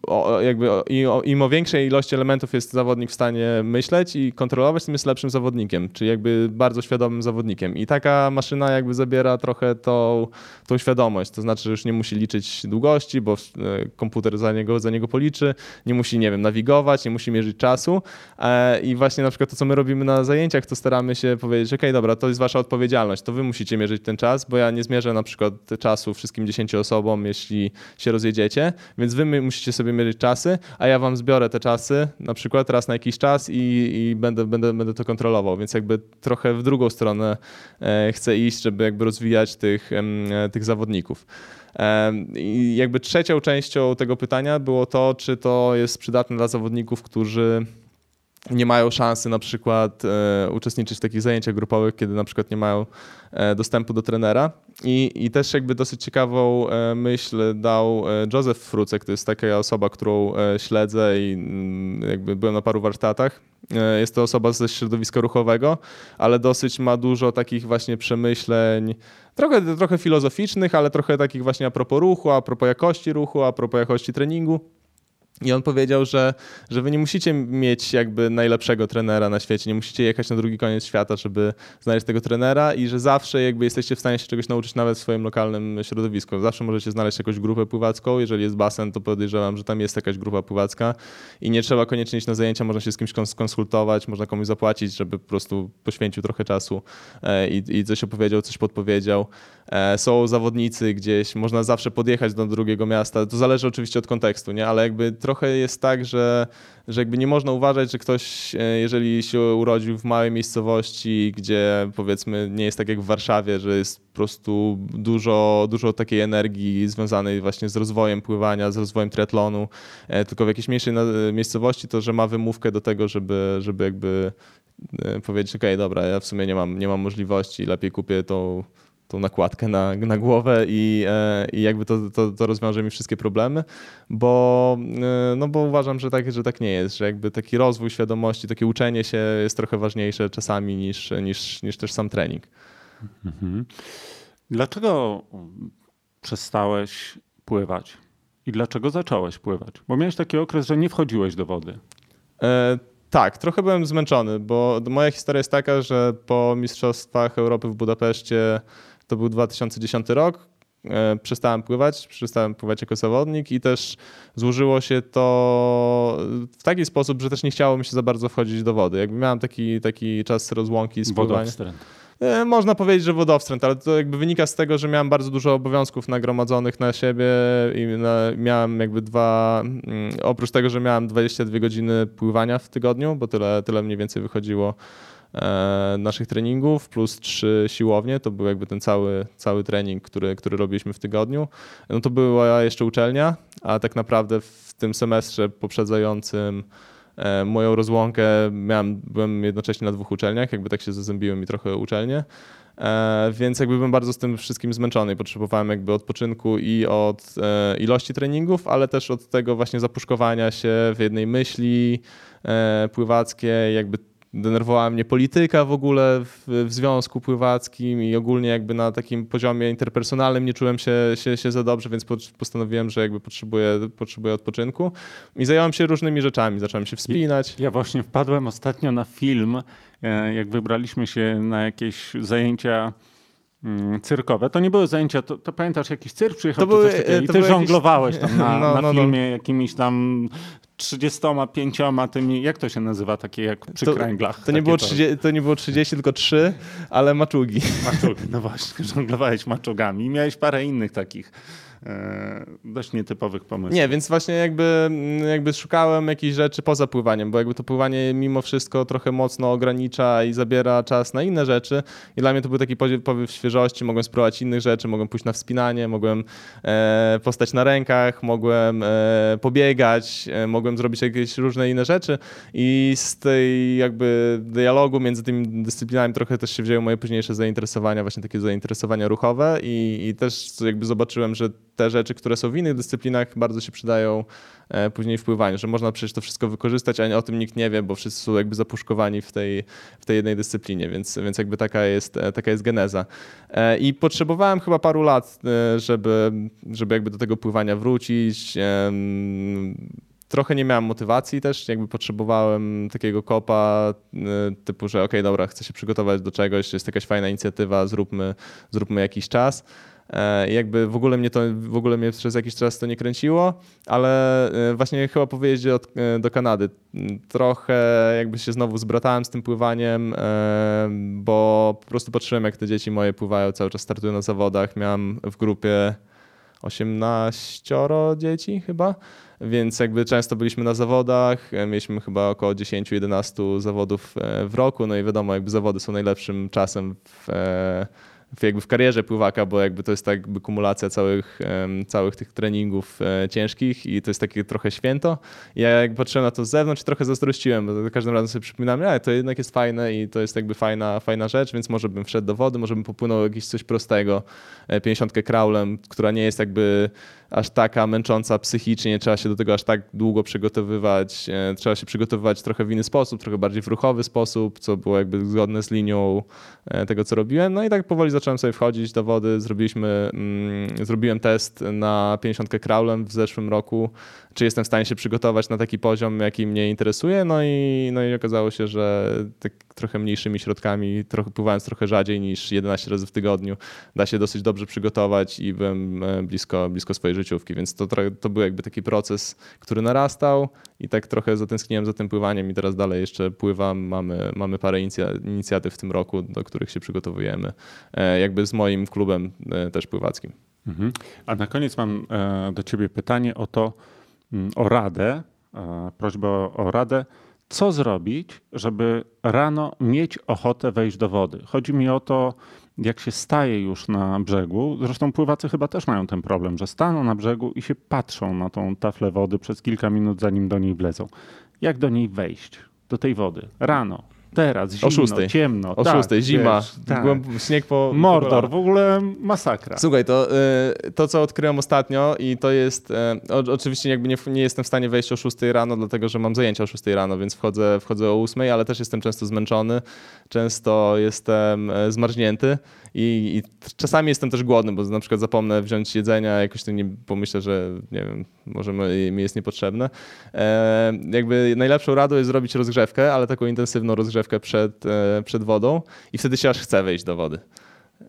o, jakby o, im o większej ilości elementów jest zawodnik w stanie myśleć i kontrolować, tym jest lepszym zawodnikiem, czyli jakby bardzo świadomym zawodnikiem. I taka maszyna jakby zabiera trochę tą, tą świadomość, to znaczy, że już nie musi liczyć długości, bo e, komputer za niego, za niego policzy, nie musi, nie wiem, nawigować, nie musi mierzyć czasu e, i właśnie na przykład to, co my robimy na zajęciach, to staramy się powiedzieć, ok, dobra, to jest wasza odpowiedzialność, to wy musicie mierzyć ten czas, bo ja nie zmierzę na przykład czasu wszystkim 10 osobom, jeśli się rozjedziecie, więc wy musicie musicie sobie mierzyć czasy, a ja wam zbiorę te czasy na przykład raz na jakiś czas i, i będę, będę, będę to kontrolował, więc jakby trochę w drugą stronę e, chcę iść, żeby jakby rozwijać tych, e, tych zawodników. I jakby trzecią częścią tego pytania było to, czy to jest przydatne dla zawodników, którzy nie mają szansy na przykład e, uczestniczyć w takich zajęciach grupowych, kiedy na przykład nie mają e, dostępu do trenera. I, I też jakby dosyć ciekawą e, myśl dał e, Joseph Frucek, to jest taka osoba, którą e, śledzę i mm, jakby byłem na paru warsztatach. E, jest to osoba ze środowiska ruchowego, ale dosyć ma dużo takich właśnie przemyśleń, trochę, trochę filozoficznych, ale trochę takich właśnie a propos ruchu, a propos jakości ruchu, a propos jakości treningu. I on powiedział, że, że wy nie musicie mieć jakby najlepszego trenera na świecie, nie musicie jechać na drugi koniec świata, żeby znaleźć tego trenera i że zawsze jakby jesteście w stanie się czegoś nauczyć nawet w swoim lokalnym środowisku. Zawsze możecie znaleźć jakąś grupę pływacką, jeżeli jest basen, to podejrzewam, że tam jest jakaś grupa pływacka i nie trzeba koniecznie iść na zajęcia, można się z kimś skonsultować, można komuś zapłacić, żeby po prostu poświęcił trochę czasu e, i, i coś opowiedział, coś podpowiedział. E, są zawodnicy gdzieś, można zawsze podjechać do drugiego miasta, to zależy oczywiście od kontekstu, nie? ale jakby trochę jest tak, że, że jakby nie można uważać, że ktoś, e, jeżeli się urodził w małej miejscowości, gdzie powiedzmy nie jest tak jak w Warszawie, że jest po prostu dużo, dużo takiej energii związanej właśnie z rozwojem pływania, z rozwojem triatlonu, e, tylko w jakiejś mniejszej miejscowości, to że ma wymówkę do tego, żeby, żeby jakby powiedzieć, okej, okay, dobra, ja w sumie nie mam, nie mam możliwości, lepiej kupię tą tą nakładkę na, na głowę i, e, i jakby to, to, to rozwiąże mi wszystkie problemy, bo, e, no bo uważam, że tak, że tak nie jest, że jakby taki rozwój świadomości, takie uczenie się jest trochę ważniejsze czasami niż, niż, niż też sam trening. Mhm. Dlaczego przestałeś pływać? I dlaczego zacząłeś pływać? Bo miałeś taki okres, że nie wchodziłeś do wody. E, tak, trochę byłem zmęczony, bo moja historia jest taka, że po Mistrzostwach Europy w Budapeszcie to był 2010 rok. E, przestałem pływać, przestałem pływać jako zawodnik i też złożyło się to w taki sposób, że też nie chciało mi się za bardzo wchodzić do wody. Jakby miałem taki, taki czas rozłąki z pływaniem. Można powiedzieć, że wodowstręt, ale to jakby wynika z tego, że miałem bardzo dużo obowiązków nagromadzonych na siebie i na, miałem jakby dwa, mm, oprócz tego, że miałem 22 godziny pływania w tygodniu, bo tyle, tyle mniej więcej wychodziło naszych treningów, plus trzy siłownie, to był jakby ten cały, cały trening, który, który robiliśmy w tygodniu. No to była jeszcze uczelnia, a tak naprawdę w tym semestrze poprzedzającym E, moją rozłąkę miałem, byłem jednocześnie na dwóch uczelniach, jakby tak się zazębiły mi trochę uczelnie. E, więc jakby byłem bardzo z tym wszystkim zmęczony i potrzebowałem jakby odpoczynku i od e, ilości treningów, ale też od tego właśnie zapuszkowania się w jednej myśli pływackiej, jakby denerwowała mnie polityka w ogóle w, w, związku pływackim i ogólnie jakby na takim poziomie interpersonalnym nie czułem się, się, się za dobrze, więc postanowiłem, że jakby potrzebuję, potrzebuję odpoczynku i zająłem się różnymi rzeczami, zacząłem się wspinać. Ja właśnie wpadłem ostatnio na film, e, jak wybraliśmy się na jakieś zajęcia mm, cyrkowe. To nie były zajęcia, to, to pamiętasz, jakiś cyrk przyjechał to były, i ty żonglowałeś tam na, <laughs> no, na no, no. filmie no. jakimiś tam 35 tymi, jak to się nazywa, takie jak przy to, kręglach? To nie, było 30, to nie było 30, tylko 3, ale maczugi. Maczugi, no właśnie, żonglowałeś maczugami. I miałeś parę innych takich dość nietypowych pomysłów. Nie, więc właśnie jakby, jakby szukałem jakichś rzeczy poza pływaniem, bo jakby to pływanie mimo wszystko trochę mocno ogranicza i zabiera czas na inne rzeczy. I dla mnie to był taki powiew świeżości, mogłem spróbować innych rzeczy, mogłem pójść na wspinanie, mogłem e, postać na rękach, mogłem e, pobiegać, e, mogłem zrobić jakieś różne inne rzeczy. I z tej jakby dialogu między tymi dyscyplinami trochę też się wzięły moje późniejsze zainteresowania, właśnie takie zainteresowania ruchowe. I, i też jakby zobaczyłem, że te rzeczy, które są w innych dyscyplinach, bardzo się przydają e, później w pływaniu, że można przecież to wszystko wykorzystać, a o tym nikt nie wie, bo wszyscy są jakby zapuszkowani w tej, w tej jednej dyscyplinie, więc, więc jakby taka jest, e, taka jest geneza. E, I potrzebowałem chyba paru lat, żeby, żeby jakby do tego pływania wrócić. Trochę nie miałem motywacji też, jakby potrzebowałem takiego kopa typu, że okej, okay, dobra, chcę się przygotować do czegoś, jest jakaś fajna inicjatywa, zróbmy, zróbmy jakiś czas. E, jakby w ogóle mnie to, w ogóle mnie przez jakiś czas to nie kręciło, ale e, właśnie chyba po wyjeździe od, e, do Kanady. Trochę jakby się znowu zbratałem z tym pływaniem, bo po prostu patrzyłem jak te dzieci moje pływają, cały czas startują na zawodach. Miałem w grupie 18 dzieci chyba, więc jakby często byliśmy na zawodach, mieliśmy chyba około 10-11 zawodów w roku, no i wiadomo, jakby zawody są najlepszym czasem w w, jakby w karierze pływaka, bo jakby to jest tak jakby kumulacja całych, całych tych treningów e, ciężkich i to jest takie trochę święto. I ja jak patrzyłem na to z zewnątrz, trochę zazdrościłem, bo za każdym razem sobie przypominam, że to jednak jest fajne i to jest jakby fajna, fajna rzecz, więc może bym wszedł do wody, może bym popłynął jakieś coś prostego, 50 e, kraulem, która nie jest jakby aż taka męcząca psychicznie, nie trzeba się do tego aż tak długo przygotowywać. E, trzeba się przygotowywać trochę w inny sposób, trochę bardziej w ruchowy sposób, co było jakby zgodne z linią e, tego, co robiłem. No i tak powoli zacząłem sobie wchodzić do wody. Zrobiliśmy, mm, zrobiłem test na 50 kraulem w zeszłym roku czy jestem w stanie się przygotować na taki poziom, jaki mnie interesuje. No i, no i okazało się, że tak trochę mniejszymi środkami, trochę, pływając trochę rzadziej niż 11 razy w tygodniu, da się dosyć dobrze przygotować i byłem e, blisko, blisko swojej życiówki, więc to, to był jakby taki proces, który narastał i tak trochę zatęskniłem za tym pływaniem i teraz dalej jeszcze pływam. Mamy, mamy parę inicjatyw w tym roku, do których się przygotowujemy, e, jakby z moim klubem e, też pływackim. Mhm. A na koniec mam do ciebie pytanie o to, Mm, o radę, prośbę o radę, co zrobić, żeby rano mieć ochotę wejść do wody. Chodzi mi o to, jak się staje już na brzegu, zresztą pływacy chyba też mają ten problem, że staną na brzegu i się patrzą na tą taflę wody przez kilka minut, zanim do niej wlezą. Jak do niej wejść, do tej wody? Rano, Teraz, zimno, o szóstej. ciemno. O tak, szóstej, zima, wiesz, tak. śnieg po... Mordor, w ogóle masakra. Słuchaj, to, y, to co odkryłem ostatnio i to jest, y, oczywiście jakby nie, nie jestem w stanie wejść o szóstej rano, dlatego że mam zajęcia o szóstej rano, więc wchodzę, wchodzę o ósmej, ale też jestem często zmęczony, często jestem e, zmarznięty i, I, czasami jestem też głodny, bo na przykład zapomnę wziąć jedzenia, jakoś to nie pomyślę, że nie wiem, może mi jest niepotrzebne. E, jakby najlepszą radą jest zrobić rozgrzewkę, ale taką intensywną rozgrzewkę przed, e, przed wodą i wtedy się aż chce wejść do wody.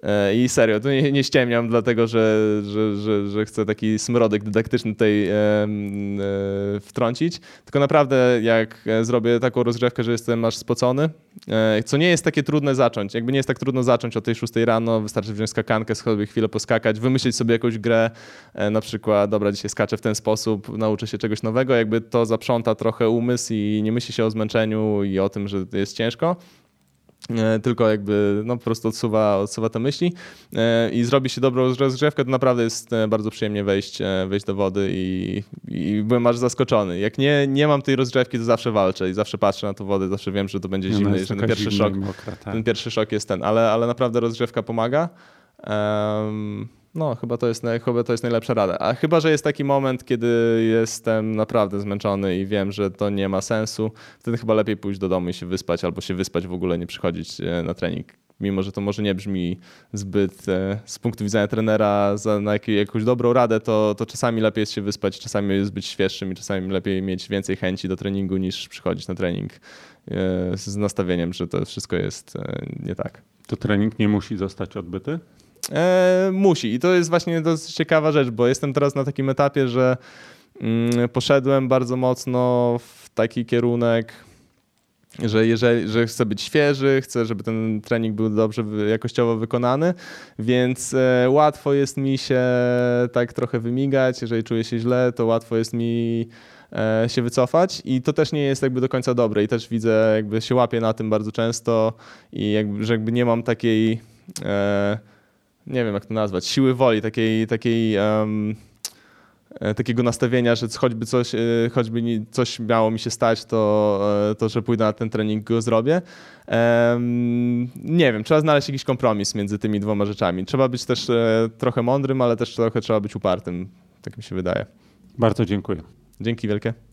E, I serio, to nie, nie ściemniam, dlatego że, że, że, że chcę taki smrodek dydaktyczny tutaj e, e, wtrącić. Tylko naprawdę, jak zrobię taką rozgrzewkę, że jestem aż spocony, e, co nie jest takie trudne zacząć. Jakby nie jest tak trudno zacząć o tej 6 rano, wystarczy wziąć skakankę, sobie chwilę poskakać, wymyślić sobie jakąś grę, e, na przykład, dobra, dzisiaj skaczę w ten sposób, nauczę się czegoś nowego, jakby to zaprząta trochę umysł i nie myśli się o zmęczeniu i o tym, że jest ciężko. E, tylko jakby no, po prostu odsuwa, odsuwa te myśli e, i zrobi się dobrą rozgrzewkę, to naprawdę jest e, bardzo przyjemnie wejść, wejść do wody i, i byłem aż zaskoczony. Jak nie, nie mam tej rozgrzewki, to zawsze walczę i zawsze patrzę na tą wodę, zawsze wiem, że to będzie zimne i że ten pierwszy szok, mokra, tak. ten pierwszy szok jest ten, ale, ale naprawdę rozgrzewka pomaga. Um, no, chyba to, jest, chyba to jest najlepsza rada. A chyba, że jest taki moment, kiedy jestem naprawdę zmęczony i wiem, że to nie ma sensu, wtedy chyba lepiej pójść do domu i się wyspać, albo się wyspać w ogóle, nie przychodzić e, na trening. Mimo, że to może nie brzmi zbyt e, z punktu widzenia trenera za, na jakąś dobrą radę, to, to czasami lepiej jest się wyspać, czasami jest być świeższym i czasami lepiej mieć więcej chęci do treningu niż przychodzić na trening e, z nastawieniem, że to wszystko jest nie tak. To trening nie musi zostać odbyty? E, musi. I to jest właśnie dosyć ciekawa rzecz, bo jestem teraz na takim etapie, że mm, poszedłem bardzo mocno w taki kierunek, że jeżeli że chcę być świeży, chcę, żeby ten trening był dobrze jakościowo wykonany, więc e, łatwo jest mi się tak trochę wymigać. Jeżeli czuję się źle, to łatwo jest mi e, się wycofać i to też nie jest jakby do końca dobre i też widzę, jakby się łapię na tym bardzo często i jakby, że jakby nie mam takiej e, nie wiem jak to nazwać, siły woli, takiej, takiej um, takiego nastawienia, że choćby coś, e, choćby coś miało mi się stać, to, e, to że pójdę na ten trening go zrobię. Um, nie wiem, trzeba znaleźć jakiś kompromis między tymi dwoma rzeczami. Trzeba być też trochę mądrym, ale też trochę trzeba być upartym, tak mi się wydaje. Bardzo dziękuję. Dzięki wielkie.